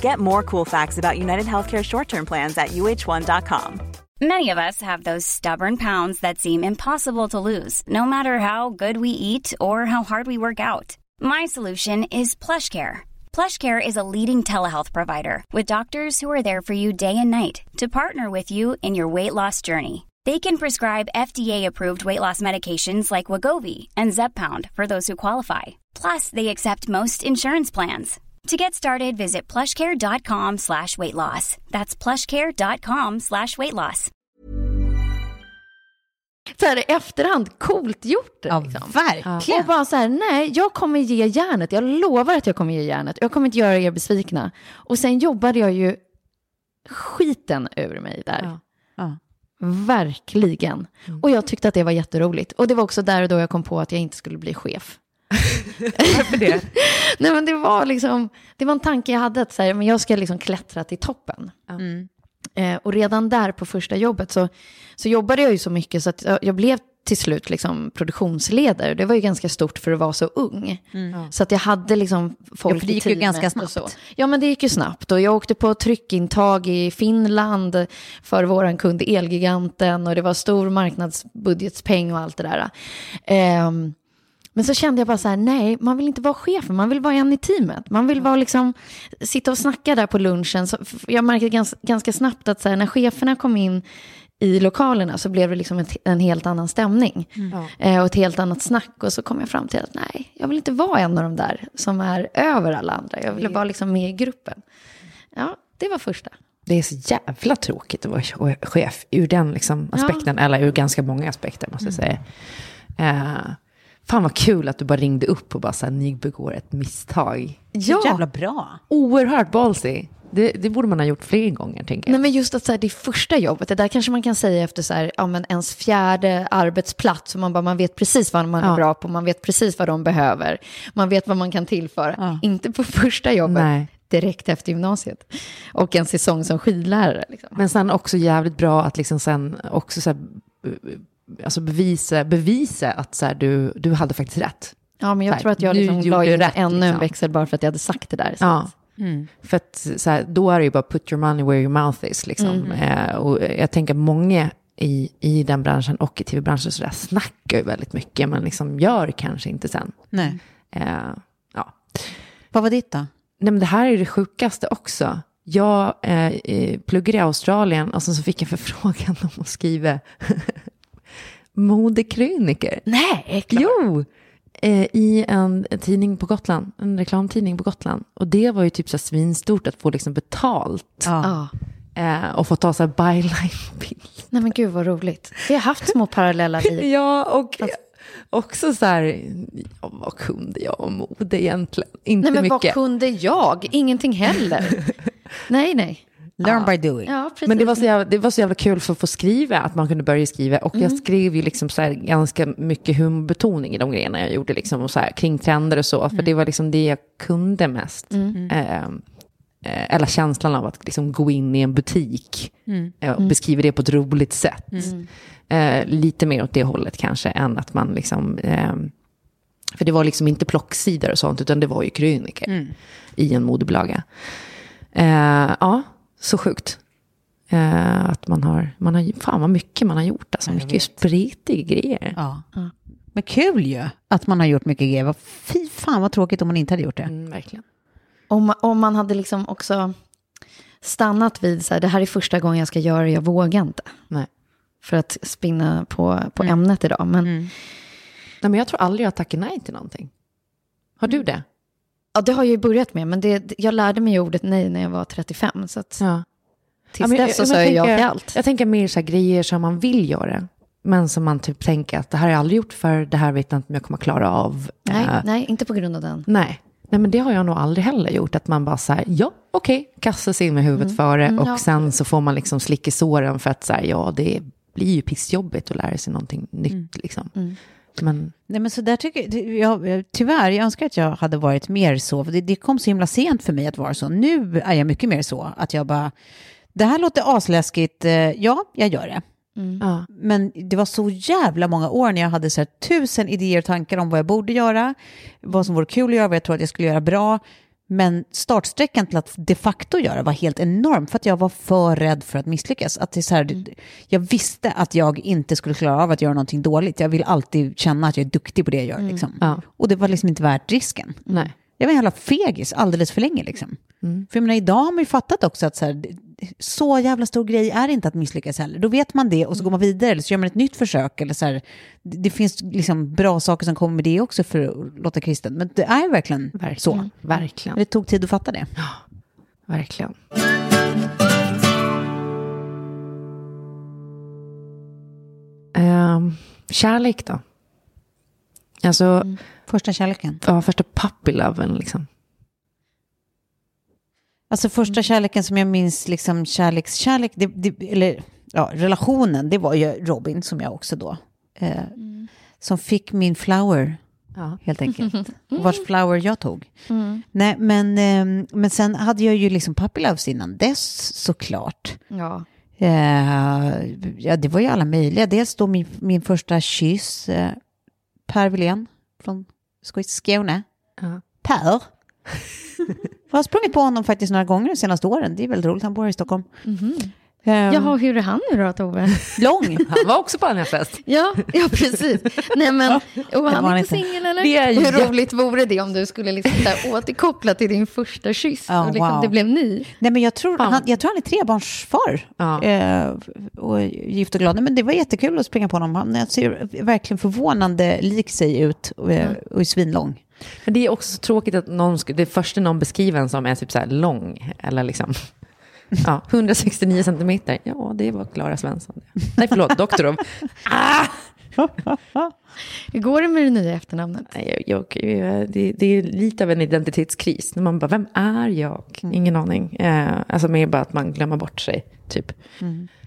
Get more cool facts about United Healthcare short term plans at uh1.com.
Many of us have those stubborn pounds that seem impossible to lose, no matter how good we eat or how hard we work out. My solution is PlushCare. PlushCare is a leading telehealth provider with doctors who are there for you day and night to partner with you in your weight loss journey. They can prescribe FDA-approved weight loss medications like Wagovi and Zepbound for those who qualify. Plus, they accept most insurance plans. To get started, visit plushcare.com slash weight loss. That's plushcare.com slash weight loss.
så här i efterhand, coolt gjort det.
Ja,
liksom.
verkligen.
Och bara så här, nej, jag kommer ge järnet. Jag lovar att jag kommer ge järnet. Jag kommer inte göra er besvikna. Och sen jobbade jag ju skiten ur mig där.
Ja.
Ja.
Verkligen. Och jag tyckte att det var jätteroligt. Och det var också där och då jag kom på att jag inte skulle bli chef.
Varför det?
Nej, men det var liksom, det var en tanke jag hade att så här, men jag ska liksom klättra till toppen.
Mm.
Eh, och redan där på första jobbet så, så jobbade jag ju så mycket så att jag, jag blev till slut liksom produktionsledare. Det var ju ganska stort för att vara så ung. Så att jag hade liksom folk
Ja, för det
i
gick ju
teamet
ganska snabbt.
Så. Ja, men det gick ju snabbt. Och jag åkte på tryckintag i Finland för vår kund Elgiganten. Och det var stor marknadsbudgetspeng och allt det där. Ehm, men så kände jag bara så här, nej, man vill inte vara chefen, man vill vara en i teamet. Man vill vara liksom, sitta och snacka där på lunchen. Så jag märkte ganska, ganska snabbt att så här, när cheferna kom in i lokalerna så blev det liksom ett, en helt annan stämning. Eh, och ett helt annat snack. Och så kom jag fram till att nej, jag vill inte vara en av de där som är över alla andra. Jag ville vara liksom med i gruppen. Ja, det var första.
Det är så jävla tråkigt att vara chef ur den liksom aspekten, eller ur ganska många aspekter måste jag säga. Eh, fan vad kul att du bara ringde upp och bara så här, ni begår ett misstag.
Så jävla bra.
Oerhört ballsy. Det, det borde man ha gjort fler gånger, tänker jag.
Nej, men just att så här, det första jobbet, det där kanske man kan säga efter så här, ja, men ens fjärde arbetsplats. Man, bara, man vet precis vad man är
Ja.
bra på, man vet precis vad de behöver. Man vet vad man kan tillföra.
Ja.
Inte på första jobbet,
Nej.
direkt efter gymnasiet. Och en säsong som skidlärare. Liksom.
Men sen också jävligt bra att liksom sen också så här, eh, alltså bevisa, bevisa att så här, du, du hade faktiskt rätt.
Ja, men jag
Nej,
tror att jag liksom
gjorde
la in
rätt,
ännu en
liksom.
växel bara för att jag hade sagt det där. Så
Ja.
att-
För att så här, då är det ju bara put your money where your mouth is. Liksom. Eh, och jag tänker många i, i den branschen och i tv-branschen så där snackar ju väldigt mycket men liksom gör kanske inte sen.
Nej.
Eh, ja.
Vad var ditt då?
Nej, men det här är det sjukaste också. Jag eh, pluggade i Australien och sen så fick jag förfrågan om att skriva modekröniker.
Nej,
Jo! Eh, I en tidning på Gotland, en reklamtidning på Gotland. Och det var ju typ så svinstort att få liksom betalt.
Ja.
Eh, och få ta så här byline-bild.
Nej men gud vad roligt. Vi har haft små parallella liv.
Ja, och också så här, ja, vad kunde jag om mode egentligen? Inte
Nej men
mycket.
vad kunde jag? Ingenting heller. nej, nej.
Learn by doing.
Ja.
Men det var, så jävla, det var så jävla kul för att få skriva, att man kunde börja skriva. Och jag skrev ju liksom så här ganska mycket humorbetoning i de grejerna jag gjorde, liksom, och så här, kring trender och så. För det var liksom det jag kunde mest. Eh, eh, eller känslan av att liksom gå in i en butik eh, och beskriva det på ett roligt sätt. Eh, lite mer åt det hållet kanske, än att man liksom... Eh, för det var liksom inte plocksidor och sånt, utan det var ju kröniker i en modebilaga. Eh, ja, så sjukt. Eh, att man har, man har, fan vad mycket man har gjort, alltså mycket spretiga grejer.
Ja. Men kul ju att man har gjort mycket grejer. Vad- Fy fan vad tråkigt om man inte hade gjort det.
Mm, verkligen.
Om, man- om man hade liksom också stannat vid så här, det här är första gången jag ska göra det, jag vågar inte.
Nej.
För att spinna på, på ämnet idag. Men
Nej, men jag tror aldrig jag har tackat nej till någonting. Har du det?
Ja, det har jag ju börjat med. Men det, jag lärde mig ordet nej när jag var 35. Så att
Ja.
tills
Ja, men
dess så sa jag
jag
ja till allt.
Jag tänker mer så här grejer som man vill göra. Men som man typ tänker att det här har jag aldrig gjort för det här vet jag inte om jag kommer klara av.
Nej,
Eh,
nej, inte på grund av den.
nej. Nej, men det har jag nog aldrig heller gjort. Att man bara säger ja, okej, kastar sig in med huvudet före.
Mm,
och
ja.
sen så får man liksom slicka i såren för att säga ja, det blir ju pissjobbigt att lära sig någonting nytt.
Mm.
Liksom. Men
Nej, men så där tycker jag, tyvärr, jag önskar att jag hade varit mer så. För det, det kom så himla sent för mig att vara så. Nu är jag mycket mer så. Att jag bara, det här låter asläskigt. eh, Ja, jag gör det.
ja.
Men det var så jävla många år när jag hade så här tusen idéer och tankar om vad jag borde göra, vad som vore kul att göra, vad jag tror att jag skulle göra bra. Men startsträckan till att de facto göra var helt enorm för att jag var för rädd för att misslyckas. Att det är så här, Jag visste att jag inte skulle klara av att göra någonting dåligt. Jag vill alltid känna att jag är duktig på det jag gör. Liksom.
Ja.
Och det var liksom inte värt risken.
Nej.
Jag var en jävla fegis alldeles för länge. Liksom. För jag menar, idag har man ju fattat också att så, här, så jävla stor grej är inte att misslyckas heller. Då vet man det och så går man vidare eller så gör man ett nytt försök. Eller så här, det, det finns liksom bra saker som kommer med det också för att låta kristen. Men det är verkligen
Verkligen.
så.
Mm. Verkligen.
Det tog tid att fatta det.
Verkligen. Ehm, kärlek då? Alltså,
Första kärleken.
ja, första puppy-loven liksom.
Alltså första kärleken som jag minns, liksom kärlekskärlek, det, det, eller ja, relationen, det var ju Robin som jag också då, eh, som fick min flower
Ja.
helt enkelt. Vars flower jag tog. Nej, men, eh, men sen hade jag ju liksom puppy loves innan dess såklart.
Ja.
Eh, ja, det var ju alla möjliga. Dels då min, min första kyss, eh, Per Wilén från Skåne.
Ja.
Per. Jag har sprungit på honom faktiskt några gånger de senaste åren. Det är väldigt roligt, han bor här i Stockholm. Eh,
Jaha, hur är han nu då, Tove?
Lång.
Han var också på den här fest.
Ja, ja precis. Nej, men, och han är
inte.
singel eller?
Det är ju
Hur roligt vore det om du skulle liksom där återkoppla till din första kyss
Ja,
och liksom
wow.
det blev ny?
Nej, men jag tror, han, jag tror han är trebarnsfar.
Ja.
Eh, och gift och glad. Nej, Men det var jättekul att springa på honom. Han ser verkligen förvånande lik sig ut och, eh, och är svinlång.
Men det är också så tråkigt att någon, det första någon beskriver en som är typ så här lång, eller liksom, ja, 169 centimeter. Ja, det var Klara Svensson. Nej, förlåt, Doktorov.
Hur går det med det nya efternamnet?
Nej, jag, jag, det, det är lite av en identitetskris. När man bara, vem är jag? Ingen aning. Eh, alltså mer bara att man glömmer bort sig, typ.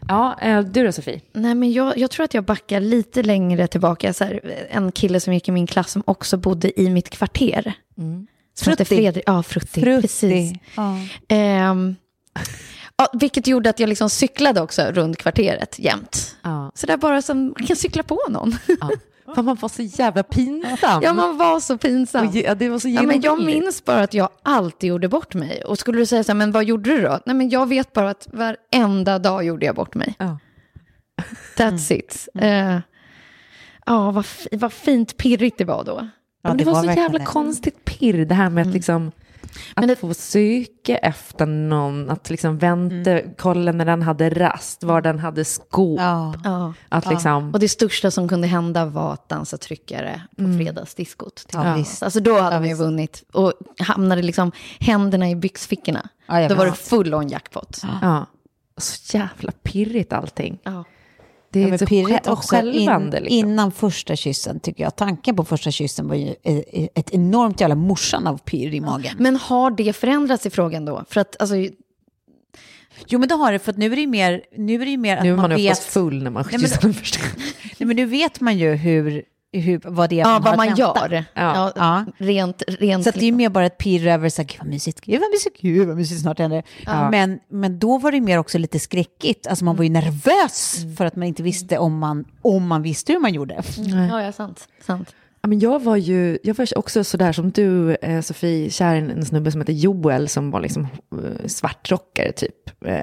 Ja, eh, du då Sofie?
Nej, men jag, jag tror att jag backar lite längre tillbaka. Så här, en kille som gick i min klass som också bodde i mitt kvarter. Hette
Frutti.
Fredrik. Ja, Frutti. Precis.
Ja.
Ehm, ja, vilket gjorde att jag liksom cyklade också runt kvarteret jämt.
Ja.
Så där bara som man kan cykla på någon.
ja. Fan, man var så jävla pinsam.
Ja, man var så pinsam.
Och ja, det var så
Ja, men jag minns bara att jag alltid gjorde bort mig. Och skulle du säga så här, men vad gjorde du då? Nej, men jag vet bara att varenda dag gjorde jag bort mig.
Ja.
That's it. Eh, Ja, vad, fi- vad fint pirrigt det var då.
Ja,
men det, var, så
verkligen
jävla
det.
konstigt pirr, det här med att liksom... Att
Men det-
få söka efter någon, att liksom vänta, kolla när den hade rast, var den hade skåp.
Ja.
Ja.
Att liksom,
Och det största som kunde hända var att dansa tryckare på fredagsdiskot. till
Ja, visst.
Alltså då hade
Ja,
man ju
visst.
vunnit och hamnade liksom händerna i byxfickorna.
Ja,
då var det full on jackpot.
ja. Så jävla pirrigt allting.
Ja.
Det är
Ja,
så
pirrigt in,
skälvande. liksom.
innan första kyssen tycker jag. Tanken på första kyssen var ju ett enormt jävla morsan av pirr i magen.
Men har det förändrats i frågan då? För att alltså,
Jo men det har det, för att nu är det ju mer, nu är det ju mer att
Nu är
man,
man
vet...
full när man kyssar den första.
Nej, men nu vet man ju hur, hur, vad det är
ja,
man har
vad
att
man
vänta.
gör.
Ja.
Ja, Rent, rent
Så att det är ju mer bara ett pirr över så här, gud vad mysigt, gud vad mysigt, gud vad mysigt snart händer. Men, men då var det mer också lite skräckigt, alltså man var ju nervös för att man inte visste om man, om man visste hur man gjorde.
Ja, ja, sant. sant.
Ja, men jag var ju jag var också sådär som du, eh, Sofie, kär i en, en snubbe som heter Joel som var liksom eh, svartrockare typ. Eh,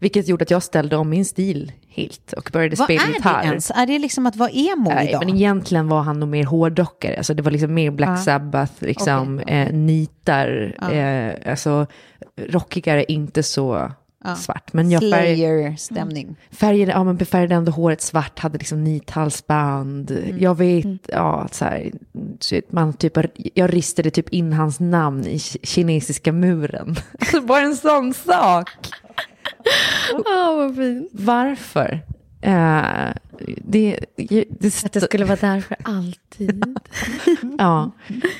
vilket gjorde att jag ställde om min stil helt och började
Vad
spela
är
gitarr.
det ens? Är det liksom att vara emo
Nej,
idag?
men egentligen var han nog mer hårdrockare. Alltså det var liksom mer Black Sabbath, liksom, eh, nitar, eh, alltså rockigare, inte så svart. Men jag
Slayer-stämning.
färgade, ja, men färgade ändå håret svart, hade liksom nithalsband. Jag vet, ja, så här, man typ, jag ristade typ in hans namn i ki- kinesiska muren. Bara en sån sak.
Ja, vad fint.
Varför? Eh, det, det, det,
Att det skulle vara där för alltid.
Ja,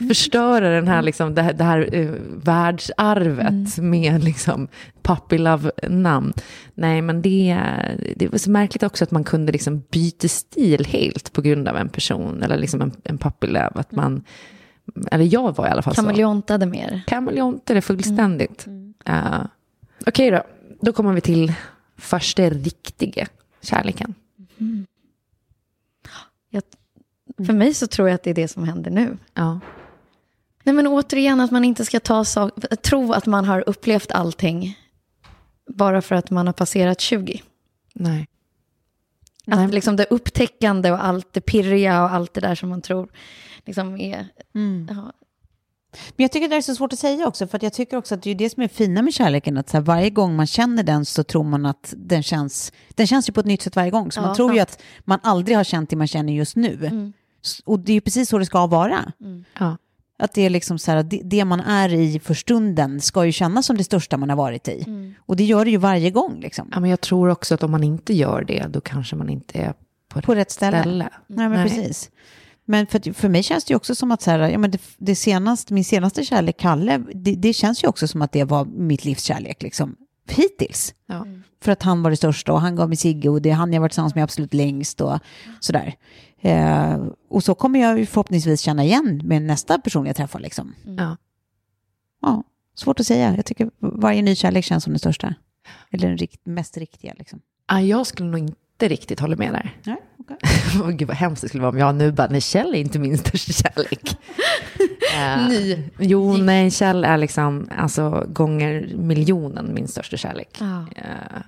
förstöra den här, liksom, det här, det här eh, världsarvet med liksom, puppy love-namn. Nej, men det, det var så märkligt också att man kunde liksom byta stil helt på grund av en person eller liksom en, en puppy love. Att man, eller jag var i alla fall så.
Kameleontade mer.
Kameleontade fullständigt. Uh, Okej då, då kommer vi till första riktiga kärleken.
Jag, för mig så tror jag att det är det som händer nu.
Ja.
Nej, men återigen att man inte ska ta sak, tro att man har upplevt allting bara för att man har passerat 20.
Nej.
Att liksom det upptäckande och allt det pirriga och allt det där som man tror liksom är... Ja,
Men jag tycker det är så svårt att säga också, för att jag tycker också att det är det som är fina med kärleken, att så här, varje gång man känner den så tror man att den känns, den känns ju på ett nytt sätt varje gång. Så
Ja,
man tror ju
sant.
att man aldrig har känt det man känner just nu. S- Och det är ju precis så det ska vara.
Ja.
Att det är liksom så här, det, det man är i för stunden ska ju kännas som det största man har varit i. Och det gör det ju varje gång liksom.
Ja, men jag tror också att om man inte gör det, då kanske man inte är på,
På rätt ställe.
ställe.
Nej, men precis. Men för, för mig känns det ju också som att så här, ja, men det, det senaste, min senaste kärlek, Kalle, det, det känns ju också som att det var mitt livs kärlek. Liksom. hittills.
Ja.
För att han var det största och han gav mig Sigge och det är han jag varit tillsammans med absolut längst och sådär. Eh, och så kommer jag förhoppningsvis känna igen med nästa person jag träffar liksom.
Ja.
Ja, svårt att säga. Jag tycker varje ny kärlek känns som den största. Eller den rikt, mest riktiga liksom.
Ah, jag skulle nog inte riktigt hålla med där.
Nej,
Åh, Gud vad hemskt det skulle vara om jag nu bara, nej Kjell är inte min största kärlek. Eh,
Ny.
Jo, nej Kjell är liksom, alltså gånger miljonen min största kärlek.
Ja.
Eh,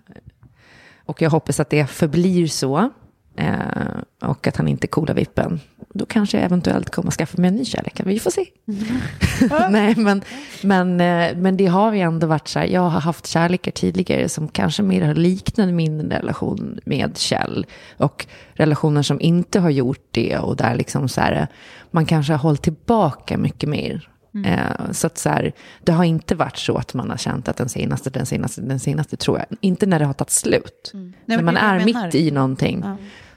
och jag hoppas att det förblir så. Eh, och att han inte coolar vippen. Då kanske jag eventuellt kommer att skaffa mig en ny kärlek. Vi får se. Nej, men, men, eh, men det har ju ändå varit så här. Jag har haft kärlekar tidigare som kanske mer har liknat min relation med Kjell. Och relationer som inte har gjort det. Och där liksom så här, man kanske har hållit tillbaka mycket mer. Eh, så att så här, det har inte varit så att man har känt att den senaste, den senaste, den senaste tror jag. Inte när det har tagit slut.
Nej,
när
men
man
är
mitt i någonting.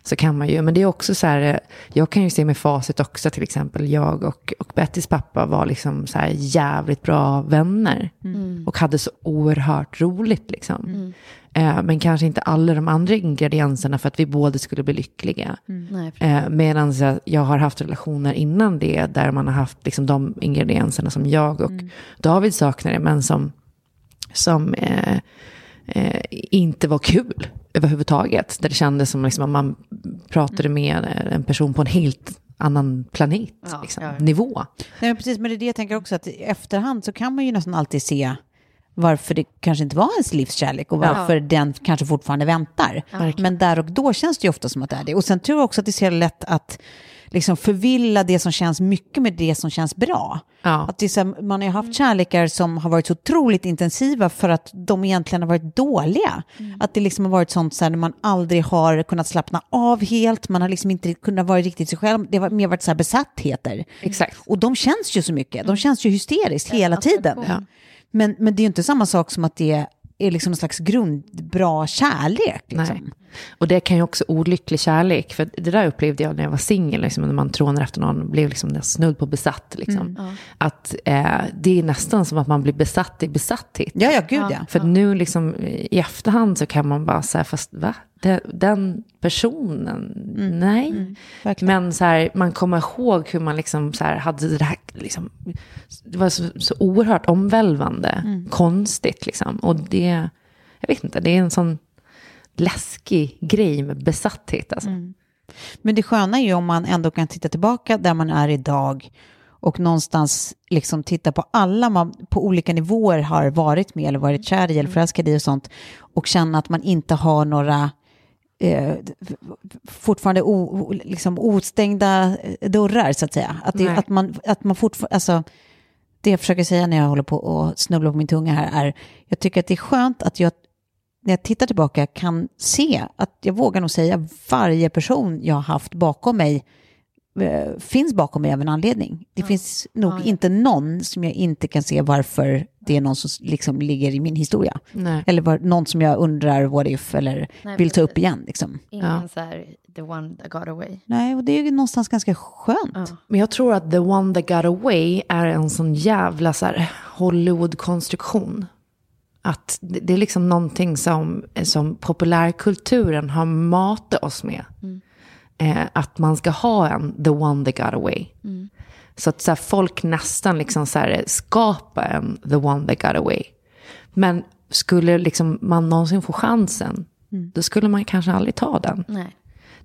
Så kan man ju, men det är också så här, eh, jag kan ju se med facit också till exempel, jag och, och Bettys pappa var liksom så här jävligt bra vänner. Och hade så oerhört roligt liksom. Eh, men kanske inte alla de andra ingredienserna för att vi båda skulle bli lyckliga.
Nej,
Eh, Medan jag, jag har haft relationer innan det där man har haft liksom de ingredienserna som jag och David saknade, men som, som eh, eh, inte var kul överhuvudtaget. Där det kändes som liksom att man pratade med en person på en helt annan planet,
Ja,
liksom,
ja, ja.
nivå.
Nej, men precis, men det är det jag tänker också, att i efterhand så kan man ju nästan alltid se varför det kanske inte var ens livskärlek och varför den kanske fortfarande väntar. Men där och då känns det ju ofta som att det är det. Och sen tror jag också att det är så lätt att liksom förvilla det som känns mycket med det som känns bra.
Ja.
Att det är så här, man har ju haft kärlekar som har varit så otroligt intensiva för att de egentligen har varit dåliga. Att det liksom har varit sånt så här när man aldrig har kunnat slappna av helt, man har liksom inte kunnat vara riktigt sig själv. Det har mer varit så här besattheter.
Exakt.
Och de känns ju så mycket, de känns ju hysteriskt hela tiden. Men, men det är ju inte samma sak som att det är liksom en slags grundbra kärlek. Liksom.
Nej. Och det kan ju också olycklig kärlek, för det där upplevde jag när jag var singel, liksom, när man trånar efter någon blev liksom snudd på besatt. Liksom. Att eh, det är nästan som att man blir besatt i besatthet.
Ja, ja, gud ja.
För nu liksom i efterhand så kan man bara säga, fast va? Det, den personen, nej.
verkligen.
Men så här, man kommer ihåg hur man liksom så här hade det här, liksom, det var så, så oerhört omvälvande, konstigt liksom. Och det, jag vet inte, det är en sån läskig grej med besatthet alltså.
Men det sköna är ju om man ändå kan titta tillbaka där man är idag och någonstans liksom titta på alla man på olika nivåer har varit med eller varit kär i eller förälskad i och sånt och känna att man inte har några eh, fortfarande o, liksom ostängda eh, dörrar så att säga. Att, det, att man, att man fortfarande, alltså det jag försöker säga när jag håller på och snubblar på min tunga här är, jag tycker att det är skönt att jag när jag tittar tillbaka kan se att jag vågar nog säga varje person jag har haft bakom mig eh, finns bakom mig av en anledning. Det finns nog inte någon som jag inte kan se varför det är någon som liksom ligger i min historia.
Nej.
Eller var, någon som jag undrar what if eller
Nej,
vill ta upp igen. Liksom.
Ingen
Ja.
så här, the one that got away.
Nej, och det är ju någonstans ganska skönt.
Men jag tror att The One That Got Away är en sån jävla så här, Hollywood-konstruktion. Att det, är liksom någonting som, som populärkulturen har matat oss med. Eh, att man ska ha en The One That Got Away. Så att så här, folk nästan liksom så här, skapar en The One That Got Away. Men skulle liksom man någonsin få chansen, då skulle man kanske aldrig ta den.
Nej.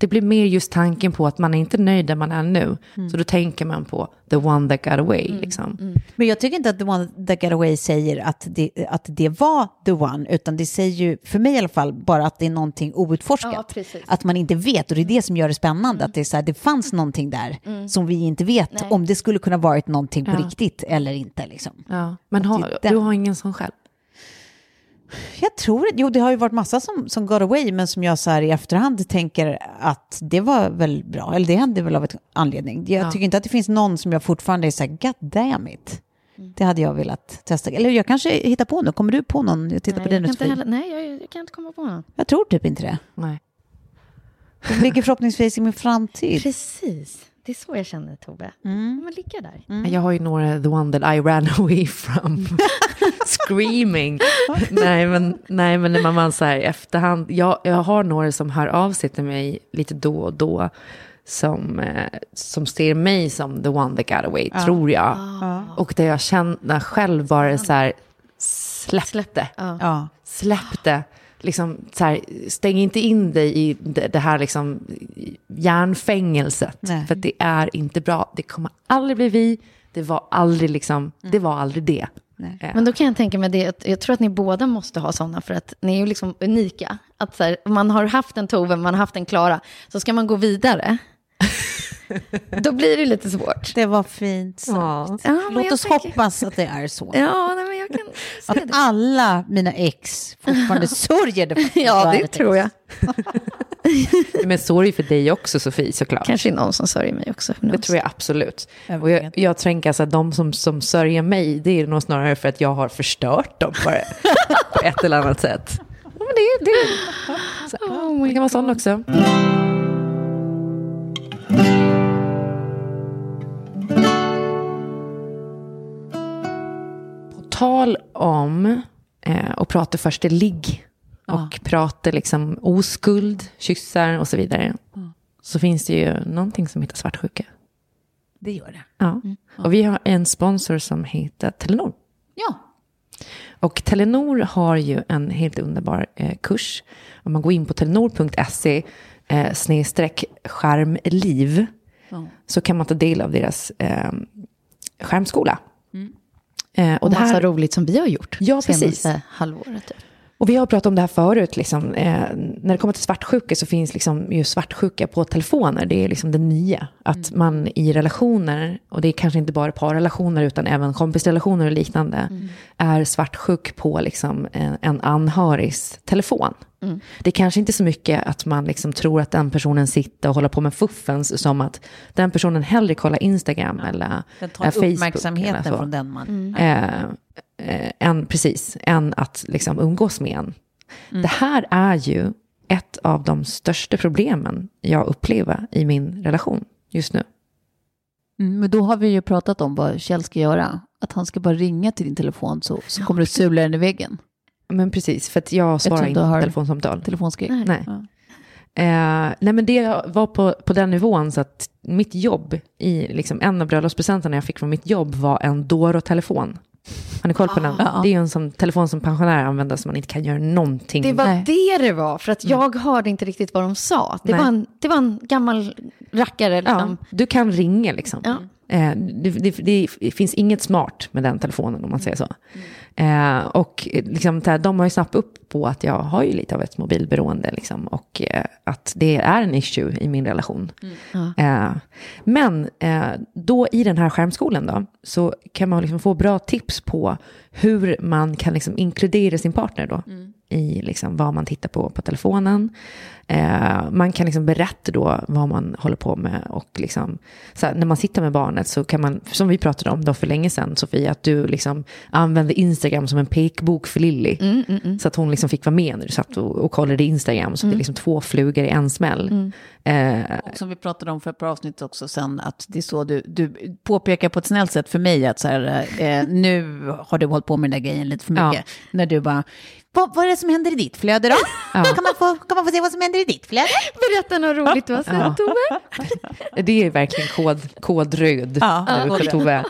Det blir mer just tanken på att man är inte nöjd där man är nu. Så då tänker man på the one that got away. Liksom.
Men jag tycker inte att The One That Got Away säger att det, att det var The One, utan det säger ju, för mig i alla fall, bara att det är någonting outforskat.
Ja,
att man inte vet, och det är det som gör det spännande, att det, är så här, det fanns någonting där som vi inte vet
Nej.
om det skulle kunna varit någonting på
Ja.
riktigt eller inte. Liksom.
Ja. Men har, du har ingen sån själv?
Jag tror det. Jo, det har ju varit massa som, som got away, men som jag så här i efterhand tänker att det var väl bra, eller det hände väl av ett anledning. Jag
Ja.
tycker inte att det finns någon som jag fortfarande är så här, god damn it. Det hade jag velat testa. Eller jag kanske hittar på nu. Kommer du på någon? Jag tittar
Nej,
på din
jag kan inte
Sofie.
heller, nej jag, jag kan inte komma på någon.
Jag tror typ inte det.
Nej.
Det ligger förhoppningsvis i min framtid.
Precis. Det är så jag känner Tove. Mm. Men ligga där.
Mm. Jag har ju några, the one that I ran away from, screaming. nej, men, nej, men när man, man så här efterhand, jag, jag har några som hör av sig till mig lite då och då, som, eh, som ser mig som the one that got away, ja. tror jag. Ja. Och det jag känner själv bara så här, släpp det. Ja. Släpp det liksom, så här, stäng inte in dig i det, här liksom, järnfängelset. Nej. För det är inte bra. Det kommer aldrig bli vi. Det var aldrig, liksom, det, var aldrig det.
Nej. Men då kan jag tänka mig det, jag tror att ni båda måste ha sådana, för att ni är ju liksom unika. Att så här, man har haft en Tove, man har haft en Klara, så ska man gå vidare. Då blir det lite svårt.
Det var fint sagt. Ja. Låt oss tänker... hoppas att det är så.
Ja, nej, men jag kan
att det. alla mina ex fortfarande sörjer det.
ja, det tror jag.
men sorg för dig också, Sofie, såklart.
Kanske någon som sörjer mig också.
Det tror jag absolut. Jag och jag, jag tänker alltså att de som, som sörjer mig, det är nog snarare för att jag har förstört dem på, på ett eller annat sätt. Men det, det, så, oh det kan vara sån också. Tal om eh, och prata först ligg och ja. prata liksom oskuld, kyssar och så vidare. Ja. Så finns det ju någonting som heter svartsjuka.
Det gör det.
Ja. Mm. Och vi har en sponsor som heter Telenor.
Ja.
Och Telenor har ju en helt underbar eh, kurs. Om man går in på telenor.se eh, snedstreck skärmliv så kan man ta del av deras eh, skärmskola. Mm.
Eh, och, och massa här, roligt som vi har gjort
ja, precis.
halvåret. Typ.
Och vi har pratat om det här förut, liksom, eh, när det kommer till svartsjuka så finns liksom ju svartsjuka på telefoner. Det är liksom det nya. Att mm. man i relationer, och det är kanske inte bara parrelationer utan även kompisrelationer och liknande, mm. är svartsjuk på liksom en, en anhörigs telefon. Mm. Det är kanske inte så mycket att man liksom tror att den personen sitter och håller på med fuffens som att den personen hellre kollar Instagram eller
den tar Facebook. uppmärksamheten från den man... Mm.
Eh, eh, än, precis, än att liksom umgås med en. Mm. Det här är ju ett av de största problemen jag upplever i min relation just nu.
Mm, men då har vi ju pratat om vad Kjell ska göra. Att han ska bara ringa till din telefon så, så kommer du sula den i väggen.
Men precis, för att jag svarar inte på telefonsamtal.
Telefonskrik.
Nej. nej. Ja. Eh, nej men det var på, på den nivån så att mitt jobb, i liksom en av bröllopspresenterna jag fick från mitt jobb var en Doro-telefon. Har ni koll på den? Det är ju en sån telefon som pensionärer använder som man inte kan göra någonting
Det var Nej. det det var, för att mm. jag hörde inte riktigt vad de sa. Det, var en, det var en gammal rackare. Liksom.
Ja, du kan ringa liksom. Ja. Eh, det, det, det, finns inget smart med den telefonen om man säger så. Mm. Eh, och liksom, de har ju snappat upp på att jag har ju lite av ett mobilberoende liksom, och eh, att det är en issue i min relation. Mm. Eh, men eh, då i den här skärmskolan då, så kan man liksom få bra tips på hur man kan liksom inkludera sin partner då. Mm i liksom vad man tittar på på telefonen. Eh, man kan liksom berätta då vad man håller på med och liksom, här, när man sitter med barnet så kan man, som vi pratade om då för länge sedan Sofia, att du liksom använde Instagram som en pekbok för Lilly. Mm, mm, mm. Så att hon liksom fick vara med när du satt och, och kollade Instagram, så det är mm. liksom två flugor i en smäll. Mm.
Eh, som vi pratade om för ett par avsnitt också sen, att det är så du, du påpekar på ett snällt sätt för mig att så här, eh, nu har du hållit på med den där grejen lite för mycket. Ja. När du bara, vad, vad är det som händer i ditt flöde då? Ja. Kan, man få, kan man få se vad som händer i ditt flöde?
Berätta något roligt du har sett, ja. Tove.
Det är verkligen kod, kodröd ja. för Tove.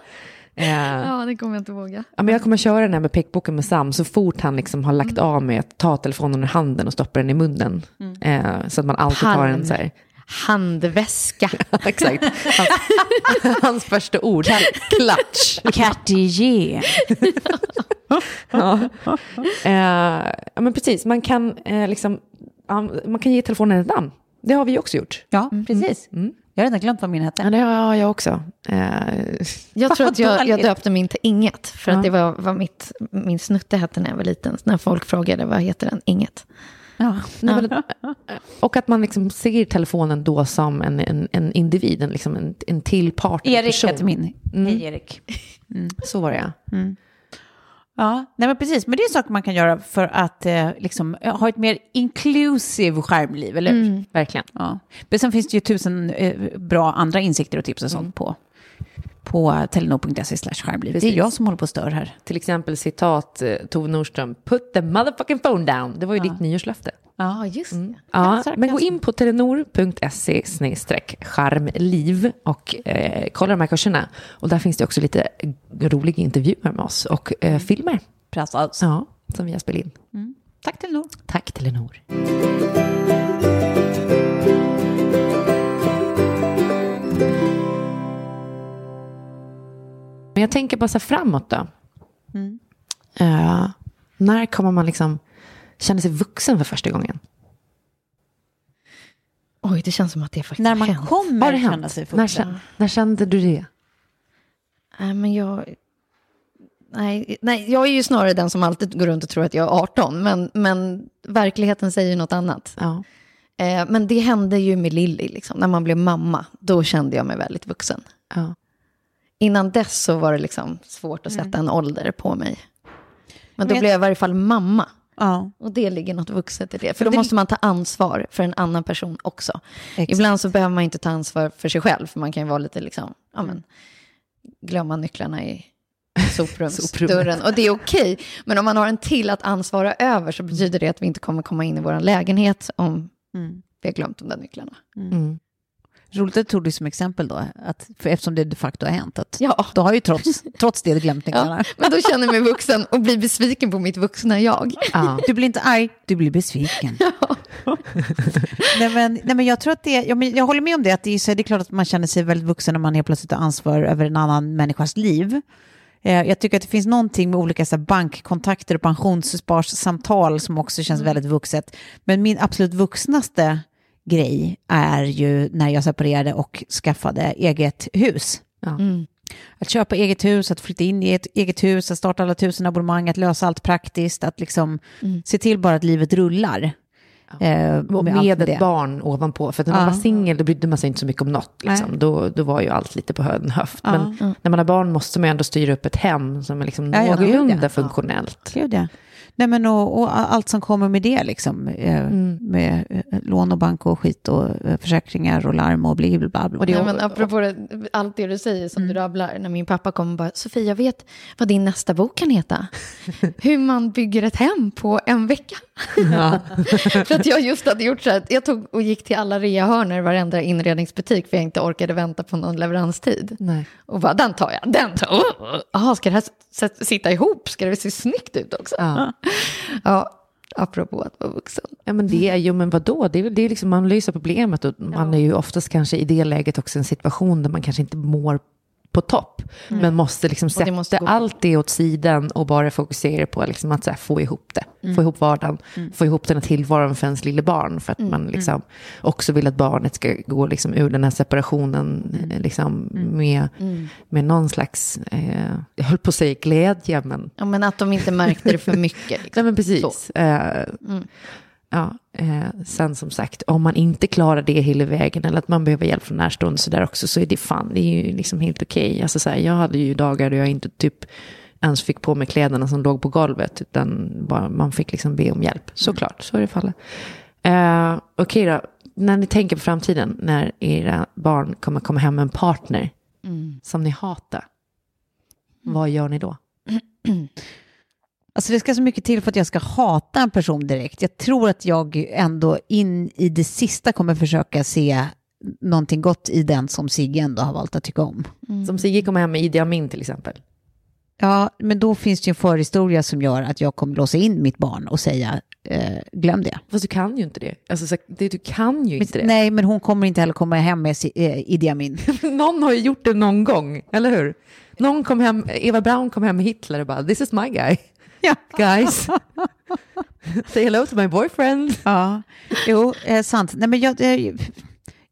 Uh, ja, det kommer jag inte våga.
Ja, men jag kommer köra den här med pekboken med Sam så fort han liksom har lagt mm. av med att ta telefonen ur handen och stoppa den i munnen. Mm. Uh, så att man alltid Palm. tar en så här.
Handväska.
exakt. Hans, hans första ord, klatsch.
Cartier.
ja. Ja, men precis. Man kan, uh, liksom, man kan ge telefonen ett namn. Det har vi också gjort.
Ja, mm. precis. Mm. Jag har redan glömt vad min hette.
Ja, det har jag också.
Uh, jag tror att jag, jag döpte min till Inget. För att det var vad mitt, min snutte hette när jag var liten. När folk frågade vad heter den? Inget.
Ja. Nej, men, och att man liksom ser telefonen då som en, en, en individ, en, liksom en, en till partner.
Erik heter min. Mm. Hej Erik.
Mm. Så var det ja. Mm.
Ja, nej men precis. Men det är saker man kan göra för att eh, liksom, ha ett mer inclusive skärmliv, eller hur?
Mm, verkligen.
Ja. Men sen finns det ju tusen eh, bra andra insikter och tips och sånt på, på telenor.se slash skärmliv. Det är jag som håller på och stör här.
Till exempel citat eh, Tove Nordström, put the motherfucking phone down. Det var ju ditt nyårslöfte.
Ja, just det.
Ja, men gå in på telenor.se charmliv och eh, kolla de här kurserna. Och där finns det också lite roliga intervjuer med oss och eh, filmer.
Precis.
Ja, som vi har spelat in.
Tack Telenor.
Tack Telenor. Men jag tänker bara så här framåt då. Eh, när kommer man liksom känna sig vuxen för första gången?
Oj, det känns som att det faktiskt
När man
hänt.
kommer
det
känna
hänt?
sig
När,
vuxen.
kände, när kände du det?
Nej, men jag... Nej, nej, jag är ju snarare den som alltid går runt och tror att jag är 18, men, men verkligheten säger något annat.
Ja.
Eh, men det hände ju med Lilly, liksom. när man blev mamma, då kände jag mig väldigt vuxen.
ja.
Innan dess så var det liksom svårt att sätta en ålder på mig. Men då
Men-
blev jag i varje fall mamma.
Ja.
Och det ligger något vuxet i det. För då
det-
måste man ta ansvar för en annan person också.
Exakt.
Ibland så behöver man inte ta ansvar för sig själv. För man kan ju vara lite liksom, ja men, glömma nycklarna i soprumsdörren. och det är okej. Men om man har en till att ansvara över så betyder det att vi inte kommer komma in i vår lägenhet om
Mm.
vi har glömt de där nycklarna.
Mm.
Roligt att du tog det som exempel då, att, för eftersom det de facto har hänt. Att
Ja.
Då har ju trots, trots det glömt nycklarna.
Ja, men då känner jag mig vuxen och blir besviken på mitt vuxna jag.
Ja.
Du blir inte arg, du blir besviken. nej, men, nej, men jag tror att det, ja, men jag håller med om det, att det är, så, det är klart att man känner sig väldigt vuxen när man helt plötsligt har ansvar över en annan människas liv. Eh, jag tycker att det finns någonting med olika så bankkontakter och pensionssparssamtal som också känns väldigt vuxet. Men min absolut vuxnaste grej är ju när jag separerade och skaffade eget hus.
Ja.
Att köpa eget hus, att flytta in i ett eget hus, att starta alla tusen abonnemang, att lösa allt praktiskt, att liksom se till bara att livet rullar. Eh,
Och
med
med
det.
ett barn ovanpå. För när man
Ja.
var singel då brydde man sig inte så mycket om något. Liksom. Då, då var ju allt lite på en höft.
Ja.
Men när man har barn måste man ju ändå styra upp ett hem som är liksom
Ja, ja,
någorlunda
ja.
funktionellt.
Gud, ja. Nej, men och, och allt som kommer med det, liksom, eh, med eh, lån och bank och skit och eh, försäkringar och larm och bli bla bla. bla.
Och det-
Nej, men apropå det, allt det du säger som du rabblar, när min pappa kom och bara, Sofia, jag vet vad din nästa bok kan heta. Hur man bygger ett hem på en vecka. för att jag just hade gjort så här, jag tog och gick till alla reahörnor, varenda inredningsbutik, för jag inte orkade vänta på någon leveranstid.
Nej.
Och bara, den tar jag, den tar jag. Jaha, ska det här sitta ihop? Ska det se snyggt ut också?
Ja.
Ja, apropå att vara vuxen.
Ja men det ju, men vadå? Det är, det är liksom, man löser problemet och man är ju oftast kanske i det läget också i en situation där man kanske inte mår på topp. Men måste liksom
Mm. det
sätta
måste
allt det åt sidan och bara fokusera på liksom att här, få ihop det.
Mm.
Få ihop vardagen, få ihop den här tillvaron för ens lille barn. För att
Mm.
man liksom också vill att barnet ska gå liksom ur den här separationen
Mm.
eh, liksom med, med någon slags, eh, jag höll på att säga glädje, men
Ja, men att de inte märkte det för mycket. Liksom.
Nej men precis. Ja, eh, sen som sagt, om man inte klarar det hela vägen eller att man behöver hjälp från närstående så där också så är det fan, det är ju liksom helt okej. Alltså så här, jag hade ju dagar då jag inte typ ens fick på mig kläderna som låg på golvet utan bara, man fick liksom be om hjälp. Såklart, så är det fallet. Eh, okej då, när ni tänker på framtiden, när era barn kommer komma hem med en partner som ni hatar, vad gör ni då?
Alltså det ska så mycket till för att jag ska hata en person direkt. Jag tror att jag ändå in i det sista kommer försöka se någonting gott i den som Sigge ändå har valt att tycka om.
Som Sigge kommer hem med Idi Amin till exempel.
Ja, men då finns det ju en förhistoria som gör att jag kommer låsa in mitt barn och säga eh, glöm det.
Fast du kan ju inte det. Alltså, så, det du kan ju inte det.
Nej, men hon kommer inte heller komma hem med eh, Idi Amin.
Någon har ju gjort det någon gång, eller hur? Någon kom hem, Eva Braun kom hem med Hitler och bara, this is my guy.
Ja.
Guys. Say hello to my boyfriend.
Ja, jo, eh, sant. Nej, men jag, eh,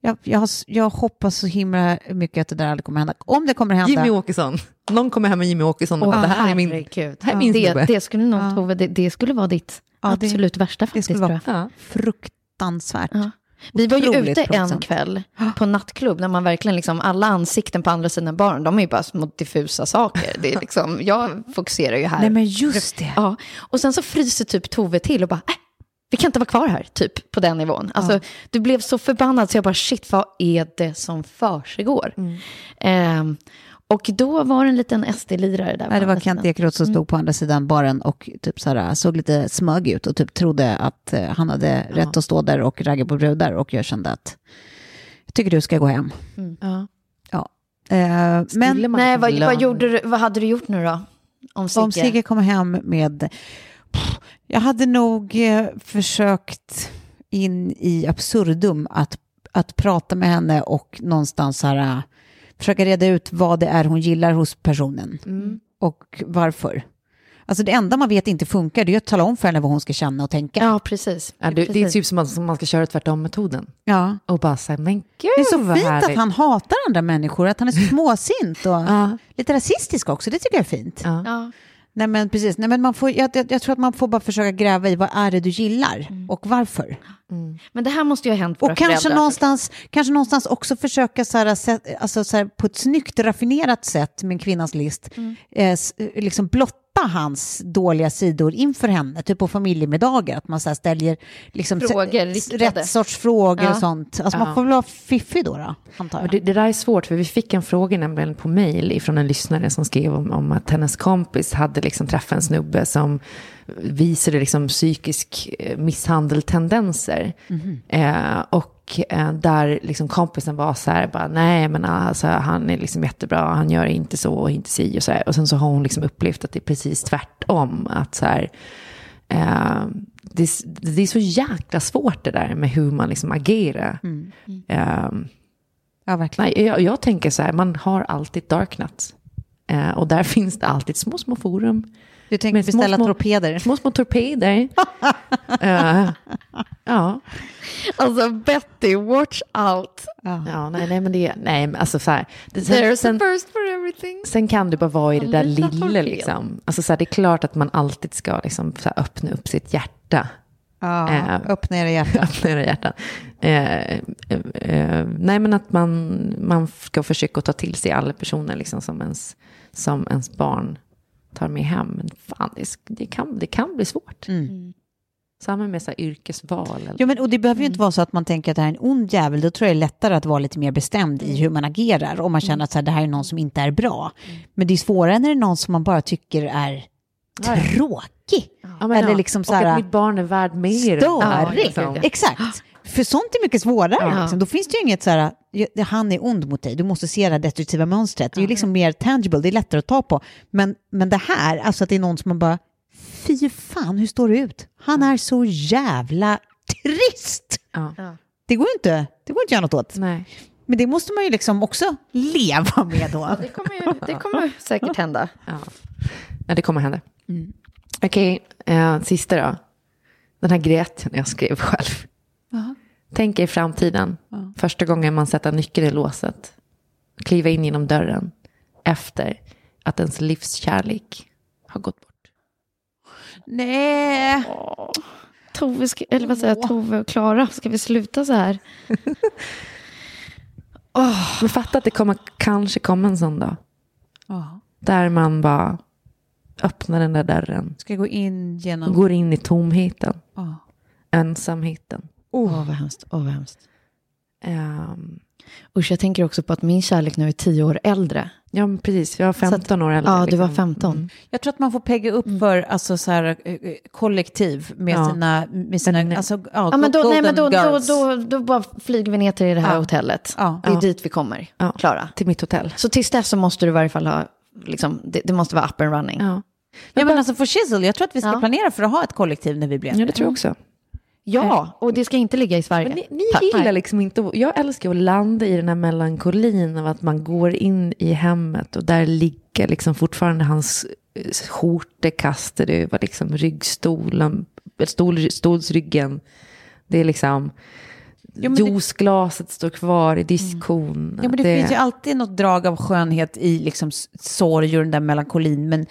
jag, jag, har- jag hoppas så himla mycket att det där aldrig kommer hända. Om det kommer hända...
Jimmy Åkesson. Någon kommer hem med Jimmy Åkesson och bara, det här är min,
herregud.
det här är min
det, det skulle nog,
Ja.
Tove, det, det skulle vara ditt
Ja, det-
absolut värsta
det
faktiskt.
skulle
tror
vara.
Ja.
fruktansvärt.
Ja. Vi var ju ute en kväll på nattklubb när man verkligen liksom, alla ansikten på andra sidan baren, de är ju bara små diffusa saker. Det är liksom, jag fokuserar ju här.
Nej men just det.
Ja, och sen så fryser typ Tove till och bara, äh, vi kan inte vara kvar här, typ på den nivån. Alltså, Du blev så förbannad så jag bara, shit, vad är det som försiggår? Ehm, och då var det en liten SD-lirare där.
Nej, det var Kent. Ekeroth som stod på andra sidan baren och typ så här, såg lite smög ut och typ trodde att eh, han hade rätt att stå där och ragga på brudar och jag kände att jag tycker du ska gå hem.
Ja.
Ja. Eh, men
Nej,
liksom
vad, vad, gjorde du, vad hade du gjort nu då? Om Sigge?
om Sigge kommer hem med... Pff, Jag hade nog eh, försökt in i absurdum att, att prata med henne och någonstans så här, försöka reda ut vad det är hon gillar hos personen
Mm.
och varför. Alltså det enda man vet inte funkar det är att tala om för henne vad hon ska känna och tänka.
Ja, precis.
Ja, det, det är typ som att som man ska köra tvärtom-metoden.
Ja.
Och bara säga, men gud
Det är så
vad
fint
härligt.
att han hatar andra människor, att han är så småsint och
Ja.
lite rasistisk också. Det tycker jag är fint.
Ja.
Nej men precis, Nej, men man får, jag, jag, jag tror att man får bara försöka gräva i vad är det du gillar och varför.
Men det här måste ju ha hänt våra
Och kanske
föräldrar.
någonstans, kanske någonstans också försöka så här, alltså så här, på ett snyggt raffinerat sätt med en kvinnans list, eh, s- liksom blotta hans dåliga sidor inför henne, typ på familjemiddagar, att man så här ställer liksom,
Frågor
rätt sorts frågor
Ja.
och sånt. Alltså
Ja.
man får väl vara fiffig då, då antar jag.
det, det där är svårt, för vi fick en fråga nämligen på mail ifrån en lyssnare som skrev om, om att hennes kompis hade liksom träffat en snubbe som visade liksom psykisk eh, misshandeltendenser. Eh, och eh, där liksom kompisen var så här, bara, nej men alltså, han är liksom jättebra, han gör inte så och inte si och så här. Och sen så har hon liksom upplevt att det är precis tvärtom. Att så här, eh, det, är- det är så jäkla svårt det där med hur man liksom agerar. Eh,
Ja, verkligen.
Nej, jag, jag tänker så här, man har alltid darknuts. Eh, och där finns det alltid små, små forum.
Du tänker beställa
små-
torpeder?
Små, små torpeder. Eh, ja.
Alltså Betty, watch out.
ja, nej, nej, men det, nej, men alltså så här. Det, sen,
There's a
sen,
first for everything.
sen kan du bara vara i det där
Lilla torped.
liksom. Alltså så här, det är klart att man alltid ska liksom, så här, öppna upp sitt hjärta.
Ja,
Eh,
öppna era hjärtan.
öppna era hjärtan. Eh, nej, men att man, man ska försöka ta till sig alla personer liksom, som, ens, som ens barn tar med hem. Men fan, det, det, kan, det kan bli svårt. Samma med så här, yrkesval. Eller,
Ja, men, och det behöver ju inte vara så att man tänker att det här är en ond jävel. Då tror jag det är lättare att vara lite mer bestämd i hur man agerar. Om man känner att så här, det här är någon som inte är bra. Men det är svårare när det är någon som man bara tycker är tråkig.
Ja, men
Eller
ja.
liksom så
och
här,
att mitt barn är värd mer.
Störig.
liksom.
Exakt. För sånt är mycket svårare.
Ja.
Liksom. Då finns det ju inget så här, "Ja, han är ond mot dig, du måste se det här destruktiva mönstret. Det är ju liksom mer tangible, det är lättare att ta på. Men, men det här, alltså att det är någon som man bara, fy fan, hur står det ut? Han är så jävla trist.
Ja.
Det går ju inte, det går inte att göra något åt.
Nej.
Men det måste man ju liksom också leva med då.
Det kommer, ju, det kommer säkert hända.
Ja. ja, det kommer hända. Okej, eh, sista då. Den här grät jag skrev själv. Tänk er framtiden. Första gången man sätter nyckeln i låset. Kliva in genom dörren. Efter att ens livskärlek har gått bort.
Nej.
Tove, ska, eller vad säger jag, Tove och Klara, ska vi sluta så här?
Men fatta att det kommer, kanske kommer en sån dag. Där man bara öppnar den där dörren.
Ska jag gå in genom...
går in i tomheten.
Ja.
Ensamheten.
Åh, vad hemskt. Åh, vad hemskt.
Ehm,
Usch, jag tänker också på att min kärlek nu är tio år äldre.
ja, men precis. Jag var 15 år äldre.
Ja, du var
liksom.
15.
Mm.
Jag tror att man får pegga upp för alltså, så här, eh, eh, kollektiv med
Ja.
sina, med sina
Men-
alltså, ja,
Ja, men då, nej, men då,
golden
då,
girls.
då, då bara flyger vi ner till det här
Ja.
hotellet.
Ja.
Det är
Ja.
dit vi kommer,
Ja.
Klara.
Till mitt hotell.
Så tills dess så måste du i varje fall ha, liksom, det, det måste vara up and running.
Ja.
Ja, men alltså för Shizzle, jag tror att vi ska
Ja.
planera för att ha ett kollektiv när vi blir
ja, det tror jag också.
Ja, och det ska inte ligga i Sverige.
Men ni, ni gillar liksom inte, jag älskar att landa i den här melankolin av att man går in i hemmet och där ligger liksom fortfarande hans eh, skjortekastade över liksom ryggstolen, stol, stolsryggen. Det är liksom,
det-
juiceglaset står kvar i diskon.
Ja, men det, finns ju alltid något drag av skönhet i liksom sorg och den där melankolin. Men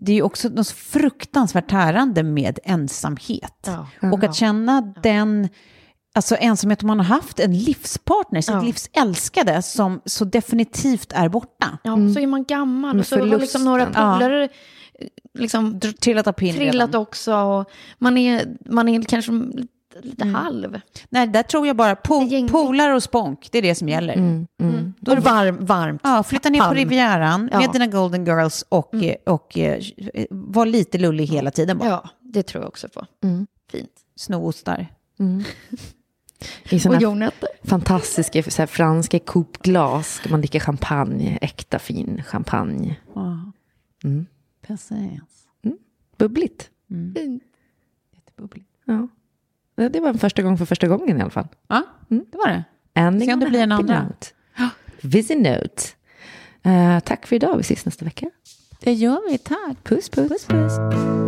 det är ju också något så fruktansvärt tärande med ensamhet.
Ja.
Och att känna den, alltså ensamhet om man har haft en livspartner, sitt
Ja.
livs älskade, som så definitivt är borta.
Ja, så är man gammal och så har liksom några
Ja.
polare eh, liksom
Trillat av
trillat
redan.
också. Och man, är, man är kanske lite, lite halv.
Nej, där tror jag bara po polare och spånk, det är det som gäller.
Mm.
Då är det varm, varmt.
Ja, flytta ner på
Palm.
Rivieran
Ja.
med dina Golden Girls och, eh, och eh, var lite lullig hela tiden bara.
Ja, det tror jag också på. Fint.
Sno ostar.
I
Och jordnötter.
fantastiska så här, franska coupglas ska man dricka champagne, äkta fin champagne.
Ja.
Mm.
Precis.
Bubbligt.
Jättebubbligt.
Ja. Ja, Det var en första gång för första gången i alla fall.
Ja, det var det.
Ending
Se om det blir en andra.
Note. Busy note. Eh, tack för idag. Vi ses nästa vecka.
Det gör vi, tack.
Puss, puss.
Puss, puss.